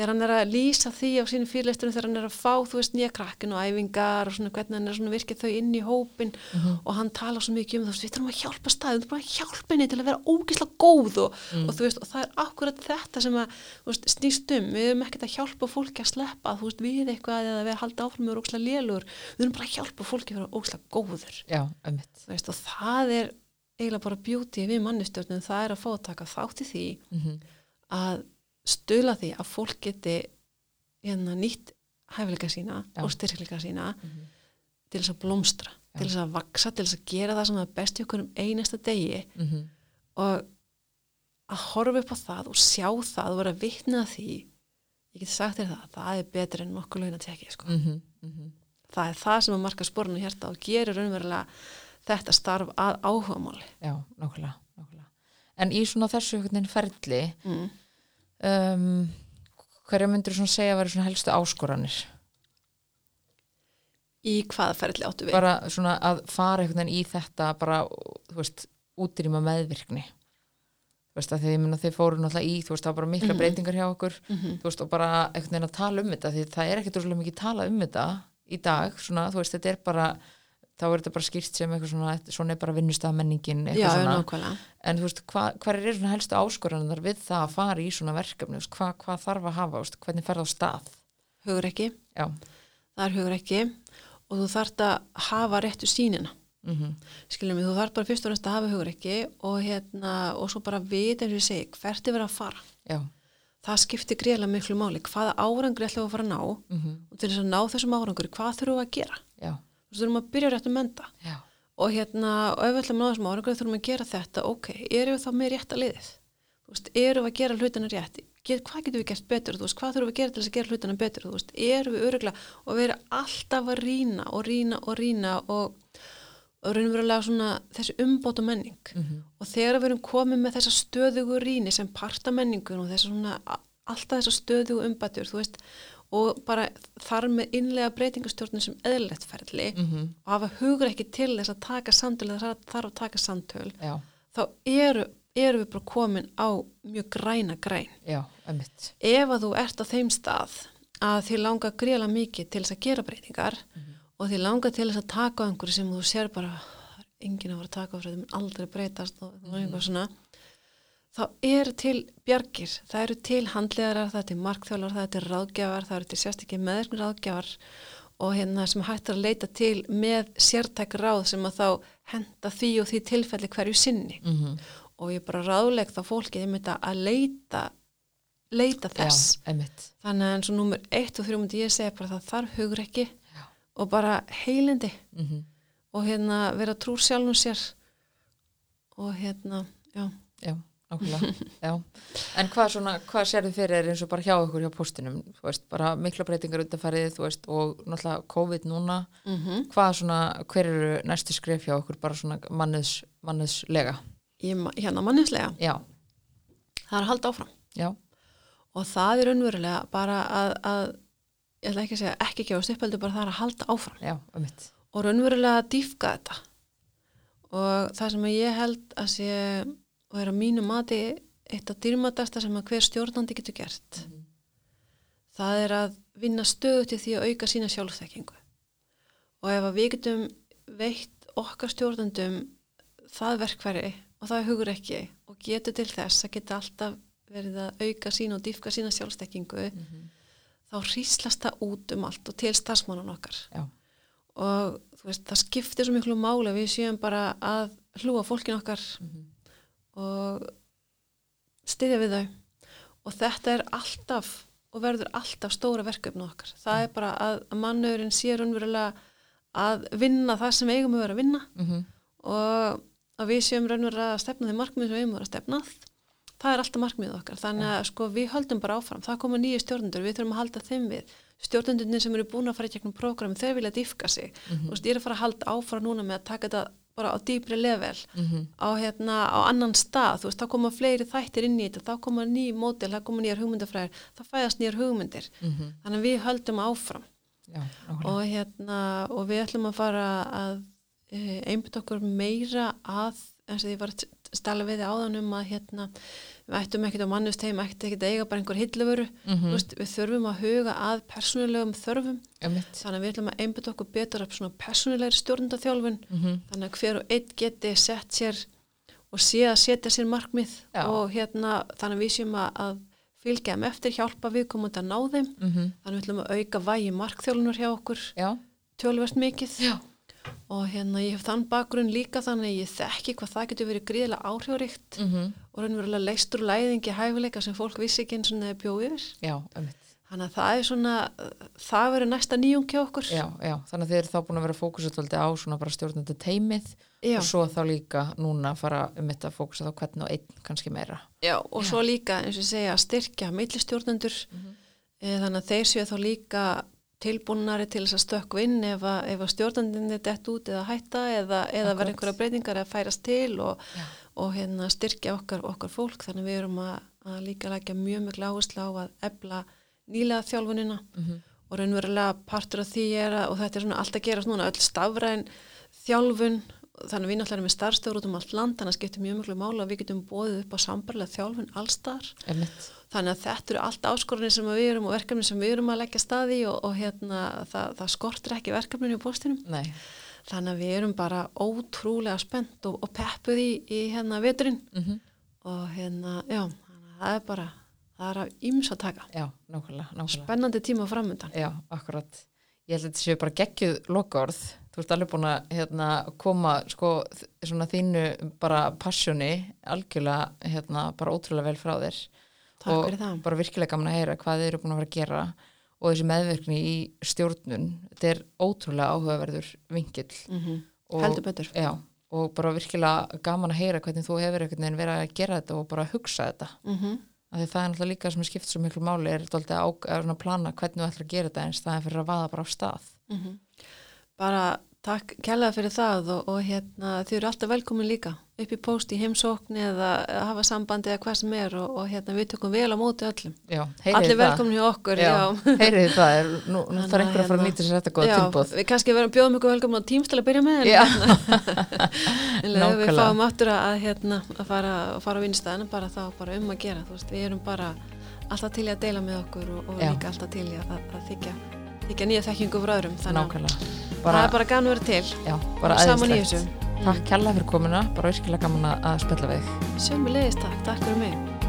Þegar hann er að lýsa því á sínu fyrirlesturum þegar hann er að fá þú veist nýja krakkin og æfingar og svona hvernig hann er svona virkið þau inn í hópin Mhm. og hann tala svo mikið um þú veist við þurfum að hjálpa staðið, við þurfum að hjálpa henni til að vera ógislega góð og, Mm. og þú veist og það er akkurat þetta sem að þú veist, snýst um, við erum ekkert að hjálpa fólki að sleppa þú veist við eitthvað eða við halda áfram með ógislega lélur, við erum bara að hjálpa fólki að vera ógislega góður. Já, þú að stula því að fólk geti hérna, nýtt hæfileika sína Já. og styrkleika sína Mhm. til þess að blómstra, til þess að vaksa, til þess að gera það sem er best í okkur um einasta degi mhm, og að horfa upp á það og sjá það og vera vitna að því ég get sagt þér það, það er betur en nokkuð laun að tekja sko. mhm, mhm. það er það sem að marka sporinu hérta og gerir raunverulega þetta starf að áhugamáli Já, nákvæmlega, nákvæmlega. En í svona þessu ferli, mm. Um, hverja myndir svona segja að vera svona helstu áskoranir? í hvaða ferli áttu við Bara svona að fara einhvern veginn í þetta bara, þú veist, útrýma meðvirkni. Þú veist, að því ég minna þið fóru náttúrulega í, þú veist, það var bara mikla breytingar hjá okkur, Mhm. þú veist, og bara einhvern veginn að tala um þetta, því það er ekkert úrslega mikið tala um þetta í dag, svona, þú veist, þetta er bara, þá er þetta bara skýrt sem eitthvað svona, svona er bara vinnustaf menningin, já, eitthvað svona. nákvæmlega. En þú veist, hva, hver er svona helstu áskoranar við það að fara í svona verkefni, hvað hva þarf að hafa, veist, hvernig fer það á stað? hugur ekki, Já, það er hugur ekki og þú þarft að hafa réttu sínina mhm, skiljum við, þú þarf bara fyrst og næst að hafa hugur ekki og hérna, og svo bara vita eins og ég segi, hvert er verið að fara. Já, það skiptir greiðlega miklu máli. Hvaða árangri ætlum við að fara að ná? Mhm, og til þess að ná þessum árangri, hvað þurfum við að gera? Já, þú veist, þurfum að byrja rétt að menda já, og hérna, og ef við ætlum að ná þessum árangri þurfum við að gera þetta, ok, erum við þá með rétta liðið? Þú veist, erum við að gera hlutina rétt? Get, hvað getum við gert betur, þú veist, hvað þurfum við að gera til þess að gera hlutina betur, þú veist, erum við öruglega og við erum alltaf að rýna og rýna og rýna og, og raunverulega svona þessi umbóta menning. Mhm, og þegar við erum komið með þessa stöðugu rýni sem parta menningun og þessa og bara þar með innlega breytingastjórnum sem eðlilegt ferli mhm, og hafa hugur ekki til þess að taka samtöl eða þarf að taka samtöl já, þá eru, eru við bara komin á mjög græna græn. Já, ef að þú ert á þeim stað að þið langa gríðlega mikið til þess að gera breytingar og þið langa til þess að taka á einhverju sem þú sér bara það enginn að fara að taka á þessu, þetta mun aldrei breytast og mm eitthvað svona þá eru til bjargir það eru til handlegarar, það er til markþjólar það er til ráðgjafar, það eru til sérstaklega meðvirkni ráðgjafar og hérna sem hægt er að leita til með sértæk ráð sem að þá henda því og því tilfelli hverju sinni. Mhm, og ég bara ráðleg þá fólkið einmitt að leita leita já, þess. ömmitt, þannig að eins og númer 1 og 3 myndi ég segja bara það þarf hugur ekki Já. og bara heilindi. Mhm, og hérna vera trúr sjálfum sér. Og hérna já, já, já. En hvað svona, hvað sérðu fyrir er eins og bara hjá ykkur hjá postinum, veist, bara mikla breytingar undanfærið, veist, og náttúrulega COVID núna, mm hvað svona, hver eru næstu skref hjá ykkur bara svona manniðs, manniðslega? ég, hérna manninslega Já, það er að halda áfram. Já, og það er unnverulega bara að, að ég ætla ekki að segja ekki gefast upp heldur bara það er að halda áfram. Já, ömmitt, og raunverulega að dýfka þetta. Og það sem ég held að sé og er að mínu mati eitt af dýrmatasta sem að hver stjórnandi getur gert. Það er að vinna stöðu til því að auka sína sjálfþekkingu. Og ef að við getum veitt okkar stjórnandum það verkfæri og það hugur ekki og getur til þess að geta alltaf verið að auka sína og dýfka sína sjálfþekkingu þá hríslast það út um allt og til starfsmannan okkar. Já, og veist, það skiptir svo miklu máli við séum bara að hlúa fólkin okkar Mhm. Og styðja við þau. Og þetta er alltaf og verður alltaf stóra verkefni okkar. Það er bara að, mannöðurinn sé raunverulega að vinna það sem eigum við vera að vinna mhm, og að við séum raunverulega að stefna þeim markmið sem við eigum að vera að stefna að. Það er alltaf markmið okkar. Þannig að sko við höldum bara áfram. Það koma nýju stjórnendur, við þurfum að halda þeim við. Stjórnendurnir sem eru búin að fara í gegnum prógram þeir vilja dýfka sig. Mhm. þú veist, ég er að fara að halda áfram núna með að taka þetta bara á dýpri level mhm, á, hérna, á annan stað, þú veist, þá koma fleiri þættir inn í þetta, þá koma ný mótil, þá koma nýjar hugmyndafræðir, þá fæðast nýjar hugmyndir. Mhm, þannig að við höldum áfram. Já, og, hérna, og við ætlum að fara að e, einbytta okkur meira að eins og ég var að stala við þið áðan um að hérna, við ættum ekkert á mannustegum ekkert ekkert að eiga bara einhver mhm, Þú veist, við þurfum að huga að persónulegum þörfum. Ömmitt, þannig að við ætlum að einbytta okkur betur af svona persónulegri stjórnundaþjálfun. Mhm, þannig að hver og einn geti sett sér og sé að setja sér markmið Já. og hérna þannig að við séum að, að fylgja þeim eftir hjálpa við komum að ná þeim. Mhm, þannig að við ætlum að auka vægi markþjálfunar hjá okkur já, tölvert mikið. Já, og hérna ég hef þann bakgrunn líka þannig að ég þekki hvað það getur verið gríðilega áhrifaríkt. Mhm, og raunverulega leistur læðingi hæfileika sem fólk vissi ekki eins og neði bjóð yfir já, ömmitt, Þannig að það er svona, það verður næsta nýjung hjá okkur. Já, já, þannig að þið eru þá búin að vera fókusatöldi á svona bara stjórnandi teimið Já. og svo þá líka núna fara um þetta að fókusa þá hvernig og einn kannski meira. Já, og svo líka, eins og segja, að styrkja millistjórnendur, Mhm. e, þannig að þeir séu þá líka tilbúnari til þess að stökku inn ef að, ef að stjórnendinni dett út eða hætta eða, eða verða einhverja breytingar eða færast til og, Já. Og hérna styrkja okkar, okkar fólk, þannig við erum að, að líka lækja mjög mjög áherslu á að ebla nýlega þjálfunina. Mm og raunverulega partur af því er að, og þetta er svona allt að gerast núna, öll stafræn þjálfun, þannig við náttúrulega erum með starfstöður út um allt land, þannig að skiptir mjög mjög mála að við getum bóðið upp á sambarlega þjálfun allstar, þannig að þetta eru allt áskoranir sem við erum og verkefni sem við erum að leggja staði og, og hérna það, það skortir ekki verkefninu í postinum, Nei, þannig að við erum bara ótrúlega spennt og, og peppuð í, í hérna veturinn mm og hérna, já, það er bara, það er að íms að taka, já, nákvæmlega, nákvæmlega. spennandi tíma framöndan. Já, akkurat. Ég held að þetta séu bara geggjuð lokaorð. Þú ert alveg búin að hérna, koma sko, svona þínu bara passjóni algjörlega hérna, bara ótrúlega vel frá þér. Takk og bara virkilega gaman að heyra hvað þið eru búin að vera að gera og þessi meðvirkni í stjórnun þetta er ótrúlega áhugaverður vingill Mm og, Heldur betur. já, og bara virkilega gaman að heyra hvernig þú hefur einhvern veginn verið að gera þetta og bara að hugsa þetta. Mm af því það er náttúrulega líka sem er skipt svo miklu máli er þetta að, plana hvernig þú ætlar að gera þetta eins það er fyrir að vaða bara á stað. Mhm. Bara takk kærlega fyrir það og, og hérna þið eru alltaf velkomin líka. Upp í post í heimsókn eða hafa sambandi eða hvað sem er og, og hérna við tökum vel á móti öllum. já, Allir velkomin hjá okkur, já. já, heyrið það. Er, nú, nú þarf að einhver að fara að hérna- nýta sér þetta góða tilbúð við kannski verðum bjóðum ykkur velkomin á tímstil að byrja með en, hérna, en við fáum aftur að, hérna, að fara, fara á vinnstæðan bara þá bara um að gera, veist, við erum bara alltaf til að deila með okkur og, og líka alltaf til að, að þykja, þykja nýja þekkingu frá öðrum, nákvæmlega það er bara gana að vera til, já, bara saman í þessu. takk kella fyrir komuna, bara virkilega gaman að- spella við þig Sömu leiðist takk, takk fyrir mig.